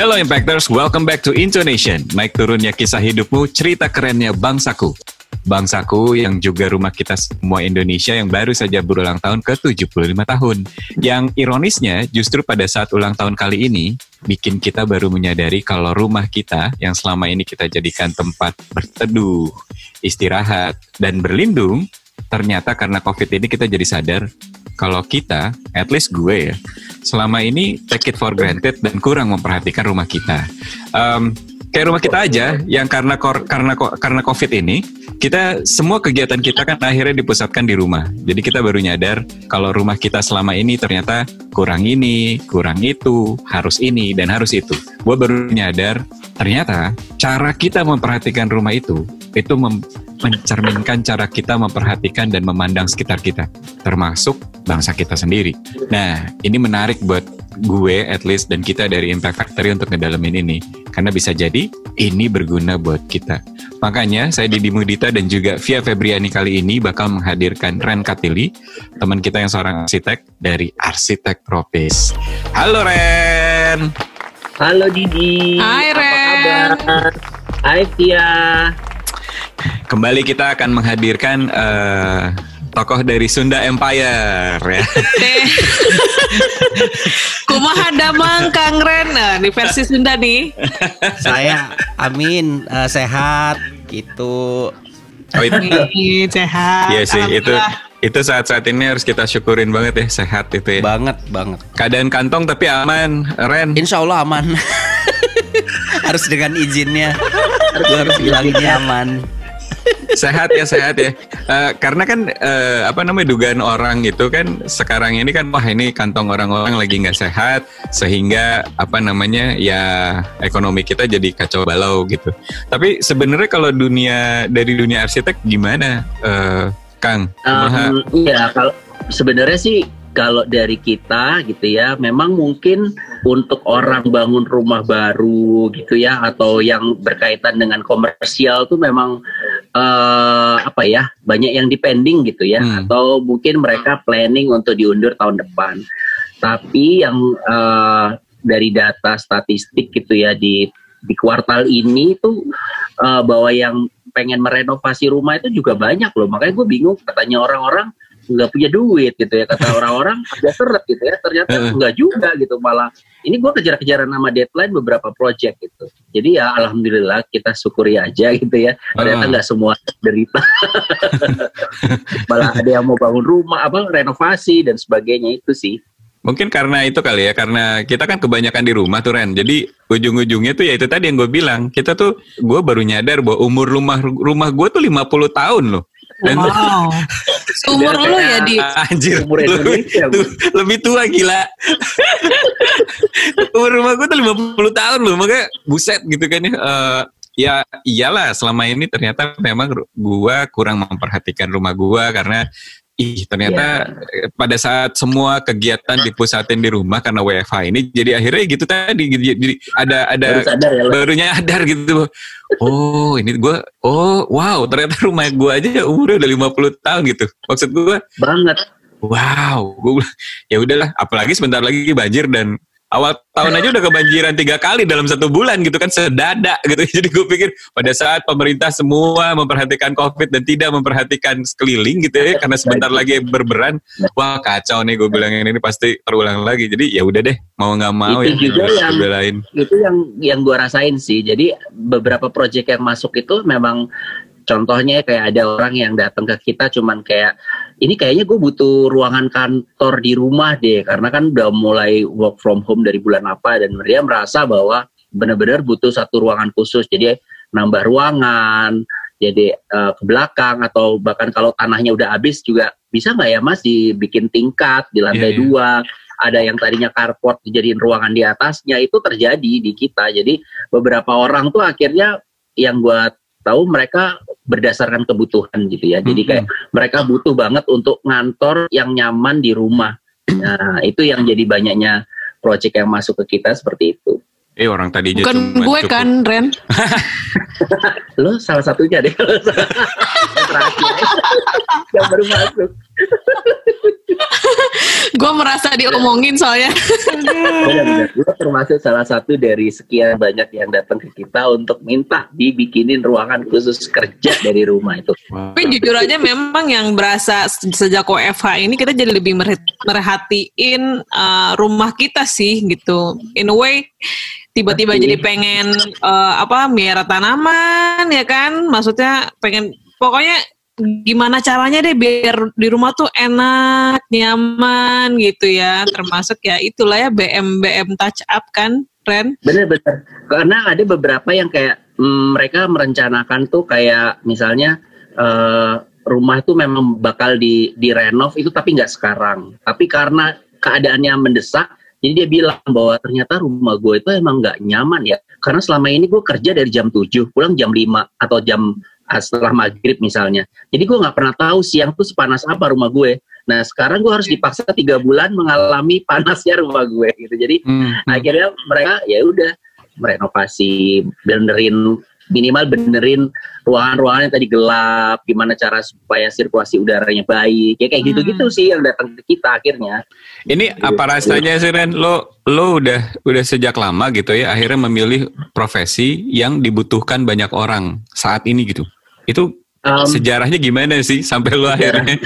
Hello Impactors, welcome back to Intonation. Naik turunnya kisah hidupmu, cerita kerennya bangsaku. Bangsaku yang juga rumah kita semua Indonesia yang baru saja berulang tahun ke-75 tahun. Yang ironisnya justru pada saat ulang tahun kali ini, bikin kita baru menyadari kalau rumah kita yang selama ini kita jadikan tempat berteduh, istirahat, dan berlindung, ternyata karena COVID ini kita jadi sadar kalau kita, at least gue ya, selama ini take it for granted dan kurang memperhatikan rumah kita. Um, kayak rumah kita aja yang karena karena karena covid ini kita semua kegiatan kita kan akhirnya dipusatkan di rumah jadi kita baru nyadar kalau rumah kita selama ini ternyata kurang ini kurang itu harus ini dan harus itu gue baru nyadar ternyata cara kita memperhatikan rumah itu itu mencerminkan cara kita memperhatikan dan memandang sekitar kita, termasuk bangsa kita sendiri. Nah, ini menarik buat gue at least dan kita dari Impact Factory untuk ngedalamin ini karena bisa jadi ini berguna buat kita. Makanya saya Didi Mudita dan juga Via Febriani kali ini bakal menghadirkan Ren Katili, teman kita yang seorang arsitek dari Arsitek Tropis. Halo Ren. Halo Didi. Hai Ren. Apa kabar? Hai Via. Kembali kita akan menghadirkan uh, tokoh dari Sunda Empire ya. Kumaha damang Kang Ren nah, di versi Sunda nih. Saya Amin uh, sehat gitu. Oh itu sehat. Iya sih itu itu saat-saat ini harus kita syukurin banget ya sehat itu ya. Banget banget. Keadaan kantong tapi aman, Ren. Insya Allah aman. harus dengan izinnya. harus bilanginnya aman sehat ya sehat ya. Uh, karena kan uh, apa namanya dugaan orang itu kan sekarang ini kan wah ini kantong orang-orang lagi nggak sehat sehingga apa namanya ya ekonomi kita jadi kacau balau gitu. Tapi sebenarnya kalau dunia dari dunia arsitek gimana uh, Kang? Um, iya kalau sebenarnya sih kalau dari kita gitu ya memang mungkin untuk orang bangun rumah baru gitu ya atau yang berkaitan dengan komersial tuh memang uh, apa ya banyak yang depending gitu ya. Hmm. atau mungkin mereka planning untuk diundur tahun depan. Tapi yang uh, dari data statistik gitu ya di di kuartal ini tuh uh, bahwa yang pengen merenovasi rumah itu juga banyak loh. Makanya gue bingung katanya orang-orang nggak punya duit gitu ya kata orang-orang ada seret gitu ya ternyata enggak juga gitu malah ini gue kejar-kejaran nama deadline beberapa project gitu jadi ya alhamdulillah kita syukuri aja gitu ya ternyata nggak semua derita malah ada yang mau bangun rumah apa renovasi dan sebagainya itu sih Mungkin karena itu kali ya, karena kita kan kebanyakan di rumah tuh Ren. Jadi ujung-ujungnya tuh ya itu tadi yang gue bilang. Kita tuh, gue baru nyadar bahwa umur rumah rumah gue tuh 50 tahun loh. Dan wow. Umur lu ya di anjir. Umur Indonesia. Tuh, lebih tua gila. umur rumah gue tuh 50 tahun loh, makanya buset gitu kan ya. Uh, ya iyalah selama ini ternyata memang gue kurang memperhatikan rumah gue karena ih ternyata yeah. pada saat semua kegiatan dipusatin di rumah karena WFH ini jadi akhirnya gitu tadi jadi ada ada baru sadar ya, barunya sadar gitu. Oh ini gue oh wow ternyata rumah gue aja umurnya udah 50 tahun gitu. Maksud gue banget. Wow gue ya udahlah apalagi sebentar lagi banjir dan awal tahun aja udah kebanjiran tiga kali dalam satu bulan gitu kan sedadak gitu. Jadi gue pikir pada saat pemerintah semua memperhatikan covid dan tidak memperhatikan sekeliling gitu ya karena sebentar lagi berberan wah kacau nih gue bilang ini pasti terulang lagi. Jadi ya udah deh mau nggak mau itu ya juga yang belain. itu yang yang gue rasain sih. Jadi beberapa proyek yang masuk itu memang contohnya kayak ada orang yang datang ke kita cuman kayak ini kayaknya gue butuh ruangan kantor di rumah deh. Karena kan udah mulai work from home dari bulan apa dan dia merasa bahwa benar-benar butuh satu ruangan khusus. Jadi nambah ruangan jadi uh, ke belakang atau bahkan kalau tanahnya udah habis juga bisa nggak ya mas dibikin tingkat di lantai yeah, yeah. dua? Ada yang tadinya carport dijadiin ruangan di atasnya itu terjadi di kita. Jadi beberapa orang tuh akhirnya yang gue tahu mereka berdasarkan kebutuhan gitu ya. Jadi kayak hmm. mereka butuh banget untuk ngantor yang nyaman di rumah. Nah, itu yang jadi banyaknya proyek yang masuk ke kita seperti itu. Eh orang tadi Bukan gue cukup. kan Ren Lo salah satunya deh terakhir Yang baru masuk Gue merasa diomongin soalnya. Gue termasuk salah satu dari sekian banyak yang datang ke kita untuk minta dibikinin ruangan khusus kerja dari rumah itu. Tapi jujur aja memang yang berasa sejak OFH ini kita jadi lebih merhatiin uh, rumah kita sih gitu. In a way tiba-tiba Pasti. jadi pengen uh, apa miara tanaman ya kan? Maksudnya pengen pokoknya gimana caranya deh biar di rumah tuh enak, nyaman gitu ya. Termasuk ya itulah ya BM BM touch up kan, Ren? Bener-bener. Karena ada beberapa yang kayak mm, mereka merencanakan tuh kayak misalnya eh, rumah itu memang bakal di direnov itu tapi nggak sekarang. Tapi karena keadaannya mendesak, jadi dia bilang bahwa ternyata rumah gue itu emang nggak nyaman ya. Karena selama ini gue kerja dari jam 7, pulang jam 5 atau jam setelah maghrib misalnya. Jadi gue nggak pernah tahu siang tuh sepanas apa rumah gue. Nah sekarang gue harus dipaksa tiga bulan mengalami panasnya rumah gue gitu. Jadi Hmm. akhirnya mereka ya udah merenovasi benerin minimal benerin ruangan-ruangan yang tadi gelap gimana cara supaya sirkulasi udaranya baik ya kayak Hmm. gitu-gitu sih yang datang ke kita akhirnya Ini apa rasanya sih Ren? Lo lo udah udah sejak lama gitu ya akhirnya memilih profesi yang dibutuhkan banyak orang saat ini gitu. Itu Um, sejarahnya gimana sih sampai lo akhirnya?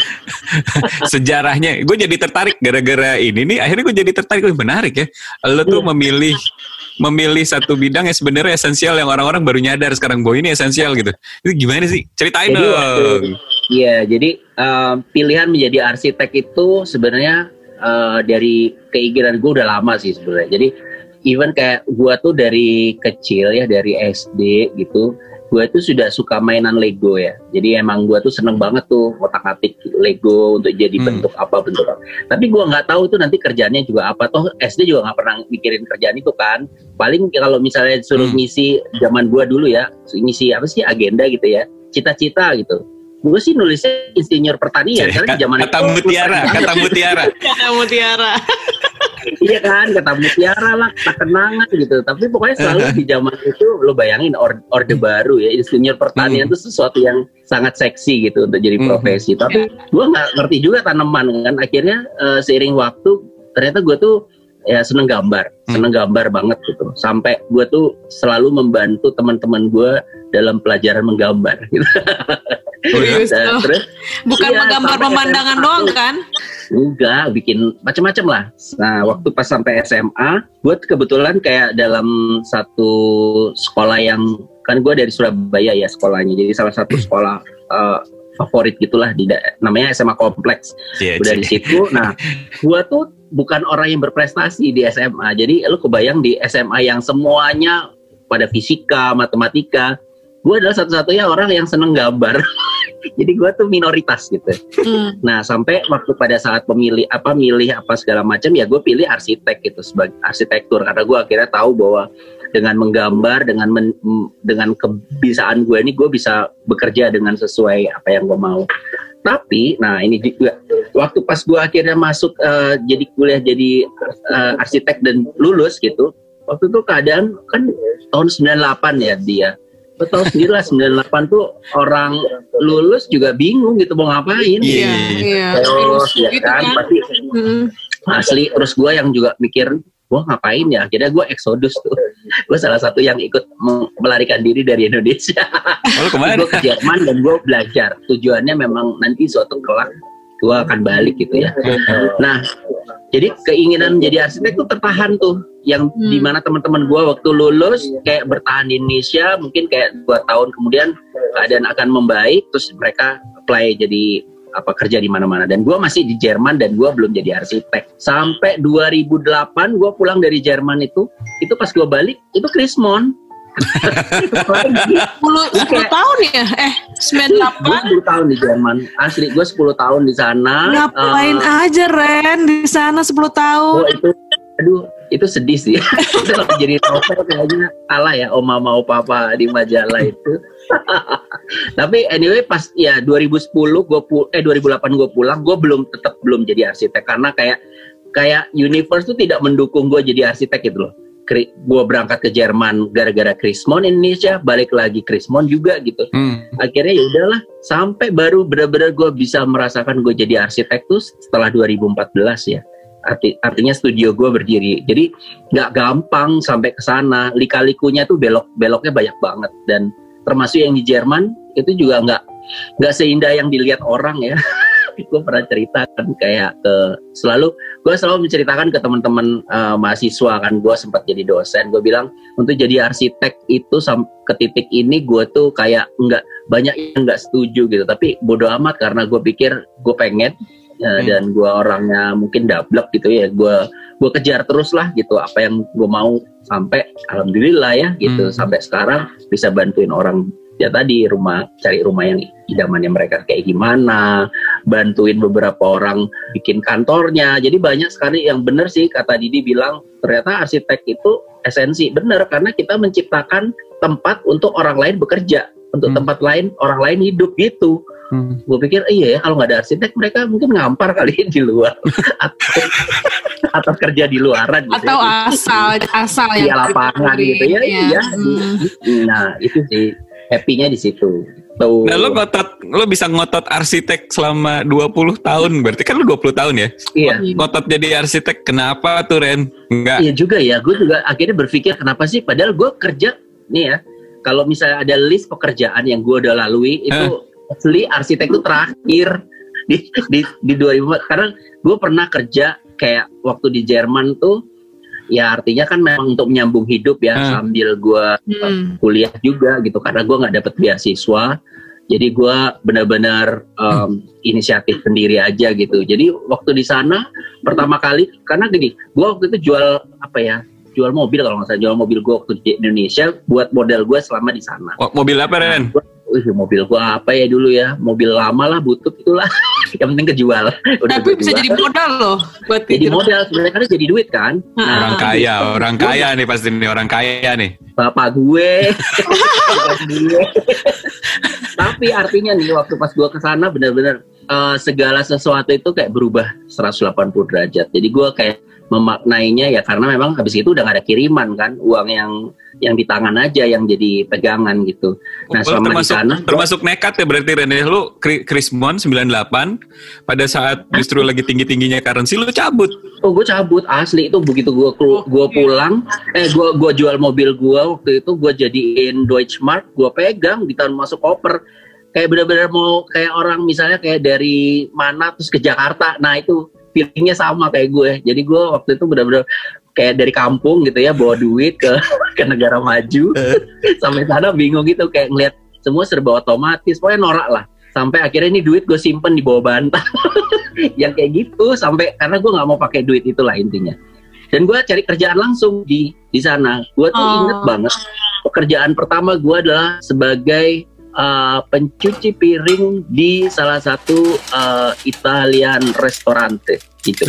Sejarahnya. Gue jadi tertarik gara-gara ini nih. Akhirnya gue jadi tertarik. Wih, menarik ya. Lo tuh Iya. memilih memilih satu bidang yang sebenarnya esensial yang orang-orang baru nyadar sekarang bahwa ini esensial gitu. Itu gimana sih? Ceritain Jadi dong. Iya, jadi um, pilihan menjadi arsitek itu sebenarnya uh, dari keinginan gue udah lama sih sebenarnya. Jadi even kayak gue tuh dari kecil ya dari SD gitu, gue tuh sudah suka mainan Lego ya. Jadi emang gue tuh seneng banget tuh otak-atik Lego untuk jadi Hmm. bentuk apa bentuk apa. Tapi gue nggak tahu tuh nanti kerjanya juga apa. Toh SD juga nggak pernah mikirin kerjaan itu kan. Paling kalau misalnya suruh Hmm. ngisi zaman gue dulu ya, ngisi apa sih agenda gitu ya, cita-cita gitu gue sih nulisnya insinyur pertanian karena di zaman kata itu mutiara kata mutiara. Kata mutiara. iya kan kata mutiara lah kata kenangan gitu. Tapi pokoknya selalu di zaman itu lo bayangin or- orde baru ya insinyur pertanian itu sesuatu yang sangat seksi gitu untuk jadi Hmm. profesi. Tapi gue nggak ngerti juga tanaman kan. Akhirnya eh, seiring waktu ternyata gue tuh ya seneng gambar. Seneng gambar banget gitu. Sampai gue tuh selalu membantu teman-teman gue dalam pelajaran menggambar. gitu. Serius Nah, tuh. terus Bukan Iya, menggambar pemandangan SMA. doang kan? Enggak, bikin macam-macam lah. Nah, waktu pas sampai SMA, gue kebetulan kayak dalam satu sekolah yang kan gue dari Surabaya ya sekolahnya, jadi salah satu sekolah eh, favorit gitulah di namanya SMA Kompleks. Cie, Udah di situ, nah gue tuh bukan orang yang berprestasi di SMA. Jadi lu kebayang di SMA yang semuanya pada fisika, matematika, gue adalah satu-satunya orang yang seneng gambar. Jadi gue tuh minoritas gitu. Hmm. Nah sampai waktu pada saat pemilih apa milih apa segala macam ya gue pilih arsitek gitu sebagai arsitektur karena gue akhirnya tahu bahwa dengan menggambar dengan men- dengan kebiasaan gue ini gue bisa bekerja dengan sesuai apa yang gue mau. Tapi nah ini juga waktu pas gue akhirnya masuk eh, jadi kuliah jadi eh, arsitek dan lulus gitu waktu itu keadaan kan tahun 98 ya dia Lo tahu sendiri lah 98 tuh orang lulus juga bingung gitu mau ngapain? Iya, Iya, iya. terus Virus ya gitu kan, kan. pasti Hmm. asli terus gue yang juga mikir gue ngapain ya? Akhirnya gue eksodus tuh. Gue salah satu yang ikut melarikan diri dari Indonesia. Oh, gue ke Jerman dan gue belajar. Tujuannya memang nanti suatu kelak gue akan balik gitu ya. Nah jadi keinginan menjadi arsitek tuh tertahan tuh. Yang Hmm. di mana teman-teman gue waktu lulus kayak bertahan di Indonesia mungkin kayak dua tahun kemudian keadaan akan membaik terus mereka apply jadi apa kerja di mana-mana. Dan gue masih di Jerman dan gue belum jadi arsitek. Sampai 2008 gue pulang dari Jerman itu itu pas gue balik itu Krismon 10, 10 tahun ya? Eh, 98? gue 10 tahun di Jerman asli gue 10 tahun di sana Ngapain Eh, aja Ren di sana 10 tahun? Oh itu, aduh itu sedih sih. itu kalau jadi novel kayaknya kalah ya oma mau papa di majalah itu. Tapi anyway pas ya 2010 gue pu eh 2008 gue pulang, gue belum tetap belum jadi arsitek karena kayak kayak universe tuh tidak mendukung gue jadi arsitek gitu loh. Gue berangkat ke Jerman gara-gara Krismon Indonesia, balik lagi Krismon juga gitu. Hmm. akhirnya ya udahlah sampai baru benar-benar gue bisa merasakan gue jadi arsitek tuh setelah 2014 ya. Arti, artinya studio gue berdiri. Jadi nggak gampang sampai ke sana. Lika-likunya tuh belok beloknya banyak banget. Dan termasuk yang di Jerman itu juga nggak nggak seindah yang dilihat orang ya gue pernah ceritakan kayak ke selalu gue selalu menceritakan ke teman-teman uh, mahasiswa kan gue sempat jadi dosen gue bilang untuk jadi arsitek itu ke titik ini gue tuh kayak nggak banyak yang nggak setuju gitu tapi bodoh amat karena gue pikir gue pengen uh, hmm. dan gue orangnya mungkin dablek gitu ya gue gue kejar terus lah gitu apa yang gue mau sampai alhamdulillah ya gitu hmm. sampai sekarang bisa bantuin orang ya tadi rumah cari rumah yang idamannya mereka kayak gimana bantuin beberapa orang bikin kantornya jadi banyak sekali yang benar sih kata Didi bilang ternyata arsitek itu esensi benar karena kita menciptakan tempat untuk orang lain bekerja untuk hmm. tempat lain orang lain hidup gitu hmm. gue pikir iya ya kalau nggak ada arsitek mereka mungkin ngampar kali di luar atau, atau kerja di luaran gitu atau ya. asal asal di lapangan gitu ya, ya. iya hmm. nah itu sih happy-nya di situ. Tuh. Nah, lo ngotot, lo bisa ngotot arsitek selama 20 tahun, berarti kan lo 20 tahun ya? Iya. Ngotot jadi arsitek, kenapa tuh Ren? Enggak. Iya juga ya, gue juga akhirnya berpikir kenapa sih, padahal gue kerja, nih ya, kalau misalnya ada list pekerjaan yang gue udah lalui, itu eh. asli arsitek itu terakhir di, di, di 2000, karena gue pernah kerja kayak waktu di Jerman tuh, ya artinya kan memang untuk menyambung hidup ya hmm. sambil gue hmm. kuliah juga gitu karena gue nggak dapet beasiswa jadi gue benar-benar um, inisiatif sendiri aja gitu jadi waktu di sana pertama kali karena gini gue waktu itu jual apa ya jual mobil kalau nggak salah jual mobil gue waktu di Indonesia buat model gue selama di sana mobil apa Ren? Nah, Wih, mobil gua apa ya dulu ya? Mobil lama lah, butut itulah. yang penting kejual. Udah Tapi bisa jadi modal loh buat Jadi modal sebenarnya kan jadi duit kan. Nah, orang kaya, orang kaya nih pasti nih orang kaya nih. Bapak gue. Tapi artinya nih waktu pas gua ke sana benar-benar uh, segala sesuatu itu kayak berubah 180 derajat. Jadi gua kayak memaknainya ya karena memang habis itu udah gak ada kiriman kan uang yang yang di tangan aja yang jadi pegangan gitu. Nah oh, selama termasuk, di sana termasuk nekat ya berarti Rene. Lu Krismon 98 pada saat justru lagi tinggi tingginya currency lu cabut. Oh gue cabut asli. Itu begitu gue gue pulang eh gue gue jual mobil gue waktu itu gue jadiin Deutschmark gue pegang di tahun masuk koper. Kayak benar-benar mau kayak orang misalnya kayak dari mana terus ke Jakarta. Nah itu feelingnya sama kayak gue. Jadi gue waktu itu benar-benar kayak dari kampung gitu ya bawa duit ke ke negara maju. Sampai sana bingung gitu kayak ngeliat semua serba otomatis. Pokoknya norak lah. Sampai akhirnya ini duit gue simpen di bawah bantal. Yang kayak gitu sampai karena gue nggak mau pakai duit itulah intinya. Dan gue cari kerjaan langsung di di sana. Gue tuh oh. inget banget pekerjaan pertama gue adalah sebagai uh, pencuci piring di salah satu uh, Italian restorante gitu.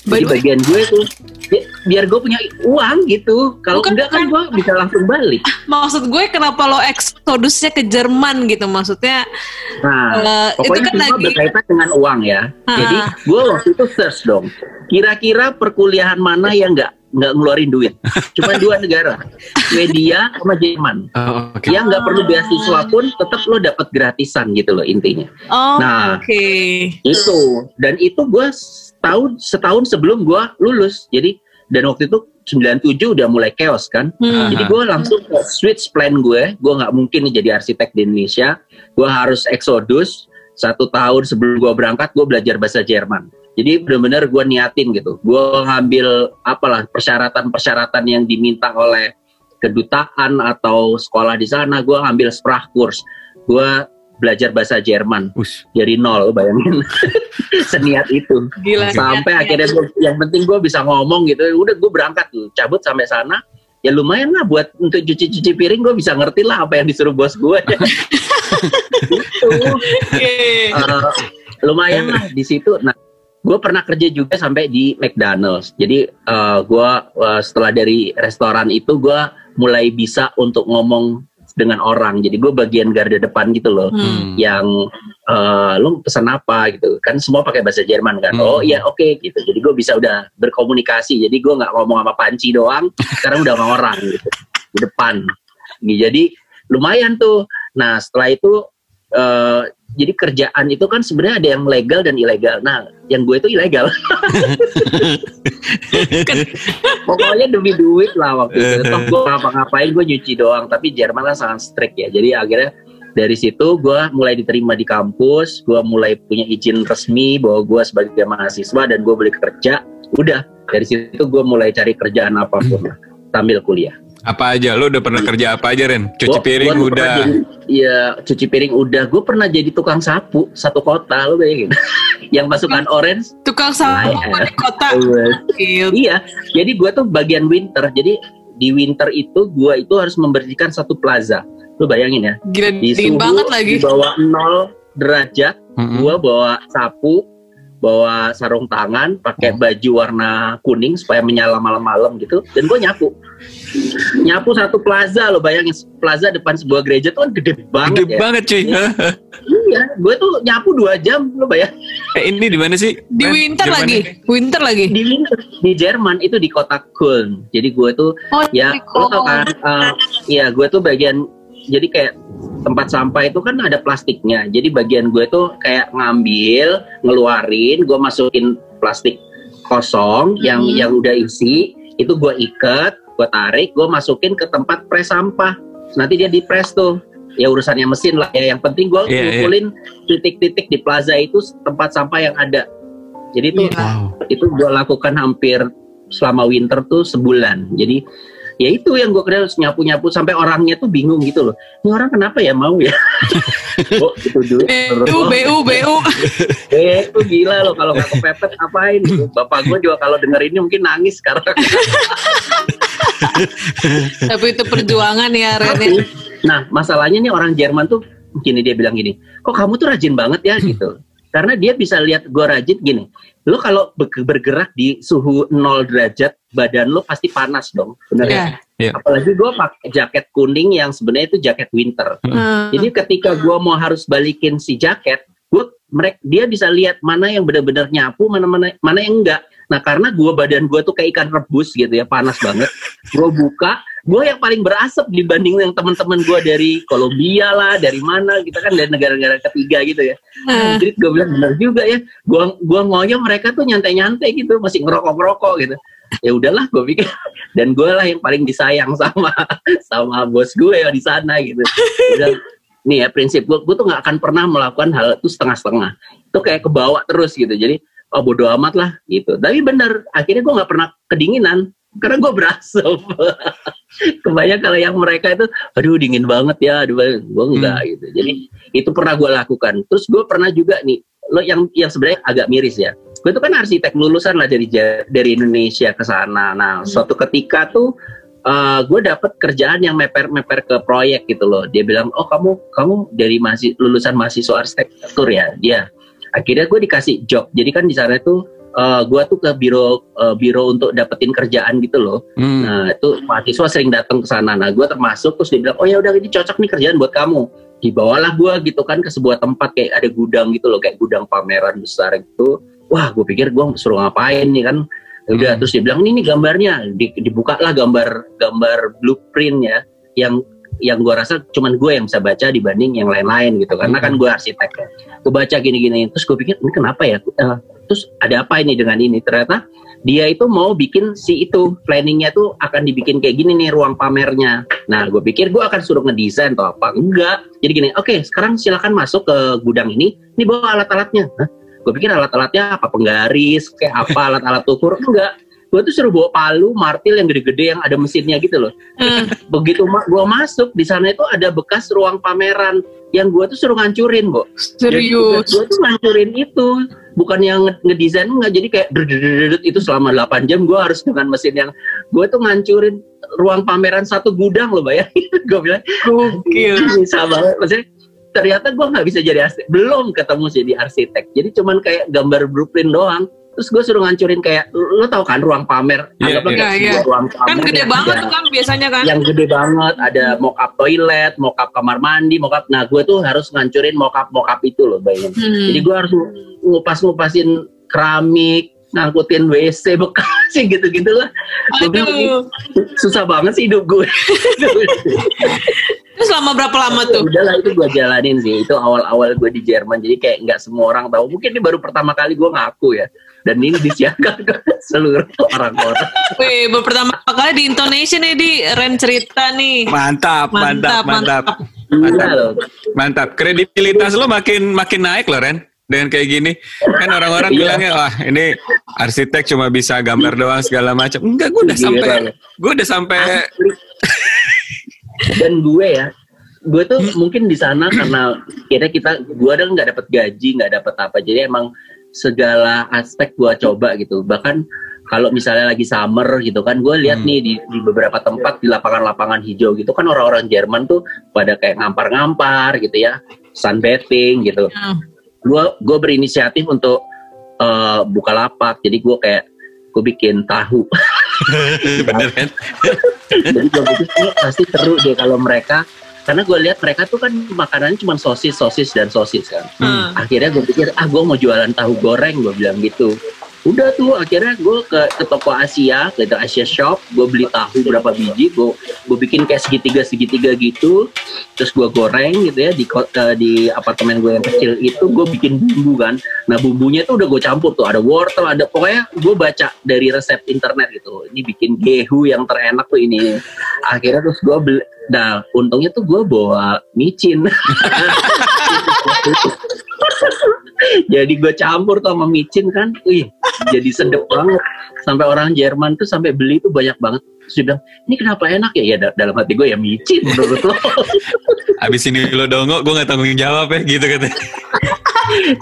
Jadi bagian gue tuh bi biar gue punya uang gitu. Kalau enggak kan gue bisa langsung balik. Maksud gue kenapa lo eksodusnya ke Jerman gitu maksudnya? Nah, uh, itu kan lagi berkaitan dengan uang ya. Ha. Jadi gue waktu itu search dong. Kira-kira perkuliahan mana yang enggak nggak ngeluarin duit. Cuma dua negara, Swedia sama Jerman. Oh, okay. Yang nggak perlu beasiswa pun tetap lo dapat gratisan gitu loh intinya. Oh, nah, oke. Okay. Itu dan itu gue setahun setahun sebelum gue lulus. Jadi dan waktu itu 97 udah mulai chaos kan. Hmm. Jadi gue langsung switch plan gue. Gue nggak mungkin jadi arsitek di Indonesia. Gue harus eksodus satu tahun sebelum gue berangkat gue belajar bahasa Jerman jadi benar-benar gue niatin gitu. Gue ngambil apalah persyaratan-persyaratan yang diminta oleh kedutaan atau sekolah di sana. Gue ngambil sprachkurs. Gue belajar bahasa Jerman Ush. dari nol, bayangin seniat itu. Gila, sampai gila. akhirnya gua, yang penting gue bisa ngomong gitu. Udah gue berangkat tuh, cabut sampai sana. Ya lumayan lah buat untuk cuci-cuci piring gue bisa ngerti lah apa yang disuruh bos gue. gitu. uh, lumayan lah di situ. Nah gue pernah kerja juga sampai di McDonald's. Jadi uh, eh, gue uh, setelah dari restoran itu gue mulai bisa untuk ngomong dengan orang. Jadi gue bagian garda depan gitu loh, hmm. yang uh, lo pesan apa gitu. Kan semua pakai bahasa Jerman kan. Hmm. Oh iya oke okay, gitu. Jadi gue bisa udah berkomunikasi. Jadi gue nggak ngomong sama panci doang, sekarang udah sama orang gitu di depan. Jadi lumayan tuh. Nah setelah itu uh, jadi kerjaan itu kan sebenarnya ada yang legal dan ilegal. Nah, yang gue itu ilegal. Pokoknya demi duit lah waktu itu. Toh gue ngapa-ngapain gue nyuci doang. Tapi Jerman kan sangat strict ya. Jadi akhirnya dari situ gue mulai diterima di kampus. Gue mulai punya izin resmi bahwa gue sebagai mahasiswa dan gue boleh kerja. Udah dari situ gue mulai cari kerjaan apa pun sambil kuliah. Apa aja? Lo udah pernah kerja apa aja Ren? Cuci Gua- piring gua udah. Iya, cuci piring udah. Gue pernah jadi tukang sapu satu kota, lo bayangin. yang pasukan orange. Tukang sapu Nah, di kota. Gil. Iya, jadi gue tuh bagian winter. Jadi di winter itu gue itu harus membersihkan satu plaza. Lo bayangin ya. Gila Di dingin suhu banget lagi. di bawah 0 derajat, Mm-mm. gue bawa sapu, bawa sarung tangan, pakai Hmm. baju warna kuning supaya menyala malam-malam gitu. Dan gue nyapu. Nyapu satu plaza lo bayangin plaza depan sebuah gereja tuh kan gede banget Gede ya. banget cuy. Iya, gue tuh nyapu dua jam lo bayang. eh, ini di mana sih? Di winter Jerman lagi. ini? Winter lagi. Di winter di Jerman itu di kota Köln. Jadi gue tuh Oh, ya lo tau kan eh, ya gue tuh bagian jadi kayak tempat sampah itu kan ada plastiknya jadi bagian gue tuh kayak ngambil ngeluarin gue masukin plastik kosong yang Hmm. yang udah isi itu gue ikat gue tarik gue masukin ke tempat pres sampah nanti dia di press tuh ya urusannya mesin lah ya yang penting gue Iya, iya. ngumpulin titik-titik di plaza itu tempat sampah yang ada jadi itu Iya. Wow. itu gue lakukan hampir selama winter tuh sebulan jadi ya itu yang gue kira harus nyapu nyapu sampai orangnya tuh bingung gitu loh ini orang kenapa ya mau ya oh itu dulu BU, BU, BU. eh itu gila loh kalau nggak kepepet ngapain gitu. bapak gue juga kalau denger ini mungkin nangis sekarang Tapi itu perjuangan ya Ren. ya. nah masalahnya nih orang Jerman tuh gini dia bilang gini kok kamu tuh rajin banget ya gitu karena dia bisa lihat gue rajin gini lo kalau be- bergerak di suhu 0 derajat badan lo pasti panas dong bener ya Ya. apalagi gue pakai jaket kuning yang sebenarnya itu jaket winter Hmm. jadi ketika gue mau harus balikin si jaket gue mereka dia bisa lihat mana yang benar-benar nyapu mana mana mana yang enggak. Nah karena gue badan gue tuh kayak ikan rebus gitu ya panas banget. Gue buka gue yang paling berasap dibanding yang teman-teman gue dari Kolombia lah dari mana kita kan dari negara-negara ketiga gitu ya. Hmm. jadi gue bilang benar juga ya. Gua gua ngoyo mereka tuh nyantai-nyantai gitu masih ngerokok-ngerokok gitu. Ya udahlah gue pikir dan gue lah yang paling disayang sama sama bos gue ya di sana gitu. Udah, nih ya prinsip gue gue tuh nggak akan pernah melakukan hal itu setengah-setengah. Itu kayak kebawa terus gitu. Jadi oh bodo amat lah gitu. Tapi bener akhirnya gue nggak pernah kedinginan karena gue berasap. Kebanyakan kalau yang mereka itu aduh dingin banget ya aduh gue enggak gitu. Jadi itu pernah gue lakukan. Terus gue pernah juga nih lo yang yang sebenarnya agak miris ya. Gue itu kan arsitek lulusan lah dari dari Indonesia ke sana. Nah suatu ketika tuh eh, gue dapet kerjaan yang meper-meper ke proyek gitu loh dia bilang oh kamu kamu dari masih lulusan mahasiswa arsitektur ya dia akhirnya gue dikasih job jadi kan di sana tuh eh, gue tuh ke biro eh, biro untuk dapetin kerjaan gitu loh Hmm. Nah itu mahasiswa sering datang ke sana. Nah gue termasuk terus dia bilang, oh ya udah ini cocok nih kerjaan buat kamu. Dibawalah gue gitu kan ke sebuah tempat kayak ada gudang gitu loh, kayak gudang pameran besar gitu. Wah gue pikir gue suruh ngapain nih kan. Udah Hmm. terus dia bilang ini nih gambarnya, Di, dibukalah gambar gambar blueprint ya, yang yang gue rasa cuman gue yang bisa baca dibanding yang lain-lain gitu karena kan gue arsitek ya. Gue baca gini-gini terus gue pikir ini kenapa ya? Eh, terus ada apa ini dengan ini? Ternyata dia itu mau bikin si itu planningnya tuh akan dibikin kayak gini nih ruang pamernya. Nah, gue pikir gue akan suruh ngedesain atau apa enggak. Jadi gini, oke sekarang silakan masuk ke gudang ini. Ini bawa alat-alatnya. Gue pikir alat-alatnya apa penggaris, kayak apa alat-alat ukur enggak. Gue tuh suruh bawa palu, martil yang gede-gede yang ada mesinnya gitu loh. Hmm. Begitu ma- gue masuk di sana itu ada bekas ruang pameran yang gue tuh suruh ngancurin, Bo. Serius. Gue tuh ngancurin itu, bukan yang nge- ngedesain nggak jadi kayak itu selama 8 jam gue harus dengan mesin yang gue tuh ngancurin ruang pameran satu gudang loh bayangin gue bilang Gokil. bisa banget maksudnya ternyata gue nggak bisa jadi arsitek belum ketemu jadi arsitek. Jadi cuman kayak gambar blueprint doang. Terus gue suruh ngancurin kayak lo tau kan ruang pamer? Anggaplah iya. kayak Iya, sebuah ruang pamer Kan gede banget ada- tuh kan biasanya kan. yang gede banget. Ada mock up toilet mock up kamar mandi mock up nah gue tuh harus ngancurin mock up mock up itu loh bayangin. Hmm. jadi gue harus ngupas-ngupasin keramik, ngangkutin WC bekas sih gitu-gitu lah. Bilang, Aduh. Susah banget sih hidup gue. Itu selama berapa lama tuh? Udahlah itu gue jalanin sih. Itu awal-awal gue di Jerman. Jadi kayak nggak semua orang tahu. Mungkin ini baru pertama kali gue ngaku ya. Dan ini disiarkan ke seluruh orang-orang. Wih, baru pertama kali di Indonesia nih di Ren cerita nih. Mantap, mantap, mantap. Gila loh. Mantap. Kredibilitas lo makin makin naik loh, Ren. Dengan kayak gini. Kan orang-orang Iya. bilangnya, wah ini arsitek cuma bisa gambar doang segala macam. Enggak, gue udah Gila sampai gue udah sampai. Dan gue ya, gue tuh mungkin di sana karena kira kita, gue ada nggak dapat gaji, nggak dapat apa. Jadi emang segala aspek gue coba gitu. Bahkan kalau misalnya lagi summer gitu kan, gue lihat Hmm. nih di, di beberapa tempat di lapangan-lapangan hijau gitu kan orang-orang Jerman tuh pada kayak ngampar-ngampar gitu ya, sunbathing gitu. Hmm. Gue gue berinisiatif untuk eh, buka lapak. Jadi gue kayak gue bikin tahu bener kan? jadi gue pikir ini pasti seru deh kalau mereka karena gue lihat mereka tuh kan makanannya cuma sosis sosis dan sosis kan Hmm. akhirnya gue pikir ah gue mau jualan tahu goreng gue bilang gitu udah tuh akhirnya gue ke, ke toko Asia ke itu Asia Shop. Gue beli tahu berapa biji gue gue bikin kayak segitiga segitiga gitu. Terus gue goreng gitu ya di eh, di apartemen gue yang kecil itu gue bikin bumbu kan. Nah bumbunya tuh udah gue campur tuh. Ada wortel ada pokoknya gue baca dari resep internet gitu. Ini bikin gehu yang terenak tuh ini. Akhirnya terus gue beli nah untungnya tuh gue bawa micin jadi gue campur tuh sama micin kan. Wih jadi sedep banget. Sampai orang Jerman tuh sampai beli tuh banyak banget. Terus dia bilang ini kenapa enak ya? Ya da- dalam hati gue ya micin menurut lo. Abis ini lo dongo, gue gak tanggung jawab ya gitu katanya.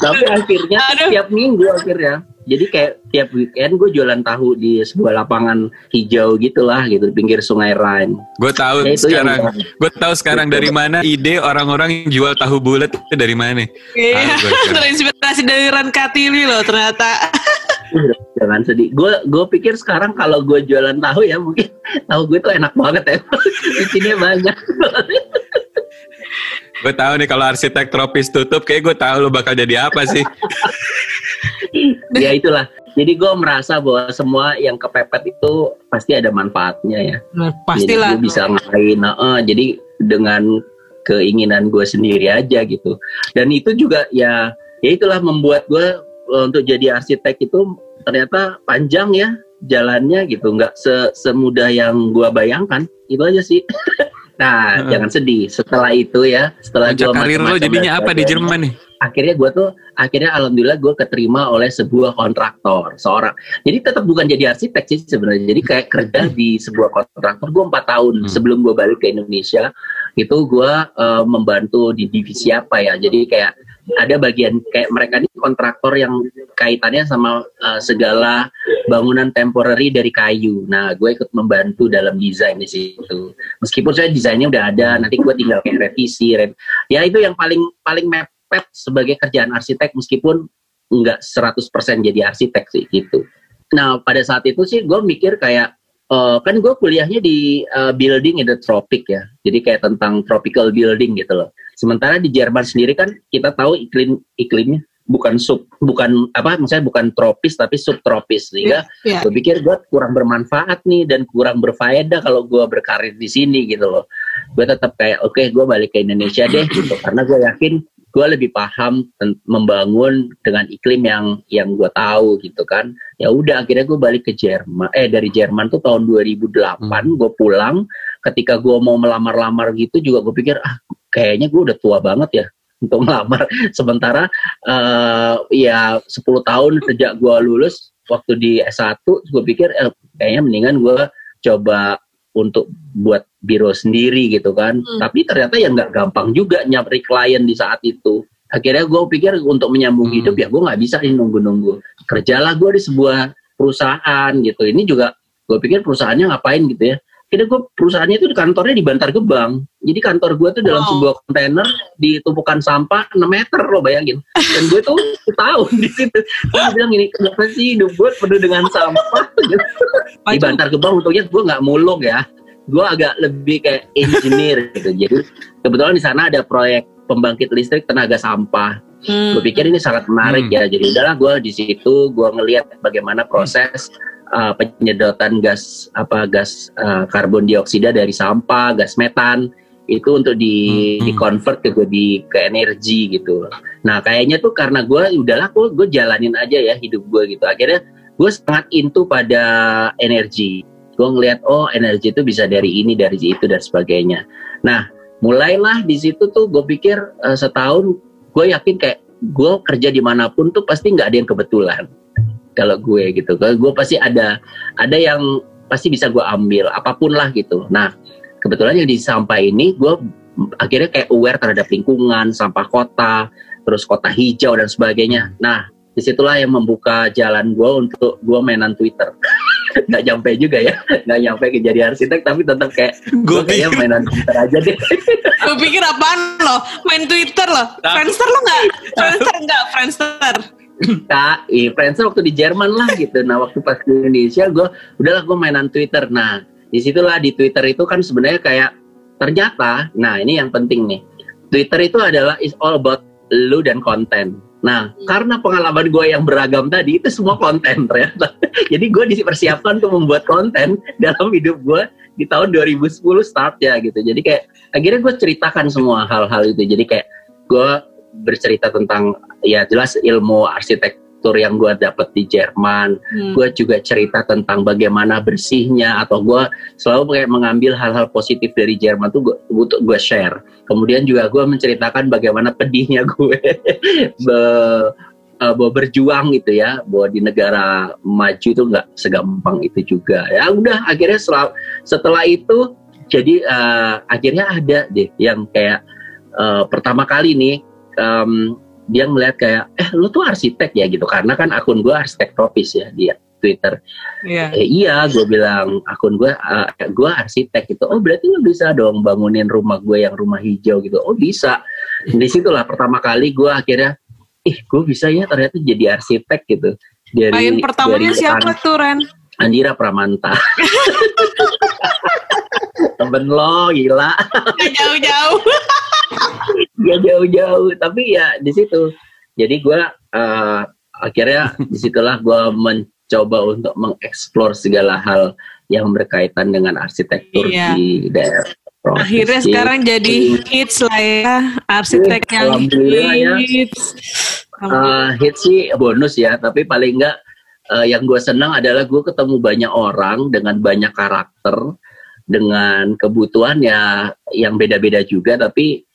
tapi akhirnya Aduh. tiap minggu akhirnya jadi kayak tiap weekend gue jualan tahu di sebuah lapangan hijau gitulah gitu di pinggir sungai Rhine. Gue tahu Ya, yang- sekarang, gue tahu sekarang dari mana ide orang-orang yang jual tahu bulat itu dari mana. Iya, terinspirasi dari Ren Katili loh ternyata. jangan sedih. Gue gue pikir sekarang kalau gue jualan tahu ya mungkin tahu gue tuh enak banget ya. Micinnya banyak. Gue tahu nih kalau arsitek tropis tutup, kayak gue tahu lo bakal jadi apa sih. ya itulah. Jadi gue merasa bahwa semua yang kepepet itu pasti ada manfaatnya ya. Nah, jadi pastilah. gue bisa ngapain nah, eh, jadi dengan keinginan gue sendiri aja gitu. Dan itu juga ya ya itulah membuat gue eh, untuk jadi arsitek itu ternyata panjang ya jalannya gitu. Nggak se semudah yang gue bayangkan. Itu aja sih. Nah Heeh. jangan sedih. Setelah itu ya setelah gua karir lo jadinya apa di Jerman nih? Akhirnya gue tuh akhirnya alhamdulillah gue keterima oleh sebuah kontraktor seorang. Jadi tetap bukan jadi arsitek sih sebenarnya. Jadi kayak kerja di sebuah kontraktor gue empat tahun Hmm. sebelum gue balik ke Indonesia itu gue eh, membantu di divisi apa ya. Jadi kayak ada bagian kayak mereka ini kontraktor yang kaitannya sama eh, segala bangunan temporary dari kayu. Nah gue ikut membantu dalam desain di situ. Meskipun saya desainnya udah ada nanti gue tinggal kayak revisi rev- ya itu yang paling paling mepet sebagai kerjaan arsitek meskipun nggak 100% jadi arsitek sih gitu. Nah pada saat itu sih gue mikir kayak eh, kan gue kuliahnya di eh, building in the tropic ya, jadi kayak tentang tropical building gitu loh. Sementara di Jerman sendiri kan kita tahu iklim iklimnya bukan sub bukan apa maksudnya bukan tropis tapi subtropis sehingga Iya. gue pikir gue kurang bermanfaat nih dan kurang berfaedah kalau gue berkarir di sini gitu loh gue tetap kayak oke gue balik ke Indonesia deh gitu karena gue yakin gue lebih paham membangun dengan iklim yang yang gue tahu gitu kan. Ya udah akhirnya gue balik ke Jerman eh dari Jerman tuh tahun 2008 gue pulang. Ketika gue mau melamar-lamar gitu juga gue pikir ah kayaknya gue udah tua banget ya untuk melamar. Sementara eh ya 10 tahun sejak gue lulus waktu di S1 gue pikir eh, kayaknya mendingan gue coba untuk buat biro sendiri gitu kan. Hmm. tapi ternyata ya nggak gampang juga nyari klien di saat itu. Akhirnya gue pikir untuk menyambung Hmm. hidup ya gue nggak bisa nih nunggu-nunggu. Kerjalah gue di sebuah perusahaan gitu. Ini juga gue pikir perusahaannya ngapain gitu ya Kira gue perusahaannya itu di kantornya di Bantar Gebang. Jadi kantor gue tuh dalam Wow. sebuah kontainer di tumpukan sampah 6 meter lo bayangin. Dan gue tuh tahun di situ. Gue bilang ini kenapa sih hidup gue penuh dengan sampah? Gitu. di. Bantar Gebang untungnya gue nggak mulung ya. Gue agak lebih kayak engineer gitu. Jadi kebetulan di sana ada proyek pembangkit listrik tenaga sampah. Hmm. Gue pikir ini sangat menarik Hmm. ya. Jadi udahlah gue di situ gue ngelihat bagaimana proses uh, penyedotan gas apa gas uh, karbon dioksida dari sampah, gas metan itu untuk di Hmm. di convert ke di ke energi gitu. Nah kayaknya tuh karena gue udahlah gue gue jalanin aja ya hidup gue gitu. Akhirnya gue sangat into pada energi. Gue ngelihat oh energi itu bisa dari ini dari itu dan sebagainya. Nah mulailah di situ tuh gue pikir eh, setahun gue yakin kayak gue kerja di mana pun tuh pasti nggak ada yang kebetulan kalau gue gitu kalau gue pasti ada ada yang pasti bisa gue ambil apa pun lah gitu nah kebetulan yang di sampah ini gue akhirnya kayak aware terhadap lingkungan sampah kota terus kota hijau dan sebagainya nah di situlah yang membuka jalan gue untuk gue mainan Twitter nggak nyampe juga ya nggak nyampe ke jadi arsitek tapi tetap kayak gue kayaknya mainan Twitter aja deh Gue pikir apaan lo? Main Twitter lo? Friendster lo nggak? Friendster nggak? Friendster. Kak, iya, Friendster waktu di Jerman lah gitu. Nah, waktu pas di Indonesia, gue udahlah gue mainan Twitter. Nah, di situlah di Twitter itu kan sebenarnya kayak ternyata, nah ini yang penting nih. Twitter itu adalah is all about lu dan konten. Nah, karena pengalaman gue yang beragam tadi itu semua konten ternyata. Jadi gue dipersiapkan untuk membuat konten dalam hidup gue di tahun 2010 start ya gitu. Jadi kayak akhirnya gue ceritakan semua hal-hal itu. Jadi kayak gue bercerita tentang ya jelas ilmu arsitektur yang gue dapat di Jerman. Hmm. Gue juga cerita tentang bagaimana bersihnya atau gue selalu kayak mengambil hal-hal positif dari Jerman tuh gue gue share. Kemudian juga gue menceritakan bagaimana pedihnya gue be- eh, bahwa berjuang gitu ya bahwa di negara maju itu nggak segampang itu juga ya udah akhirnya setelah, setelah itu jadi eh, akhirnya ada deh yang kayak eh, pertama kali nih em, dia melihat kayak eh lu tuh arsitek ya gitu karena kan akun gue arsitek tropis ya di Twitter Iya. Eh, iya, gue bilang akun gue, uh, gue arsitek gitu. Oh berarti lo bisa dong bangunin rumah gue yang rumah hijau gitu. Oh bisa. Di situlah pertama kali gue akhirnya, ih gue bisa ya ternyata jadi arsitek gitu. Dari Klien pertamanya dari siapa tuh Ren? Andira Pramanta. Temen lo gila. Jauh-jauh. ya jauh-jauh tapi ya di situ jadi gue eh, akhirnya di situlah gue mencoba untuk mengeksplor segala hal yang berkaitan dengan arsitektur Iya. di daerah Provinsi. Akhirnya sekarang jadi hits lah ya arsitek yang ya. hits. Eh, hit sih bonus ya tapi paling enggak eh, yang gue senang adalah gue ketemu banyak orang dengan banyak karakter dengan kebutuhan ya yang beda-beda juga tapi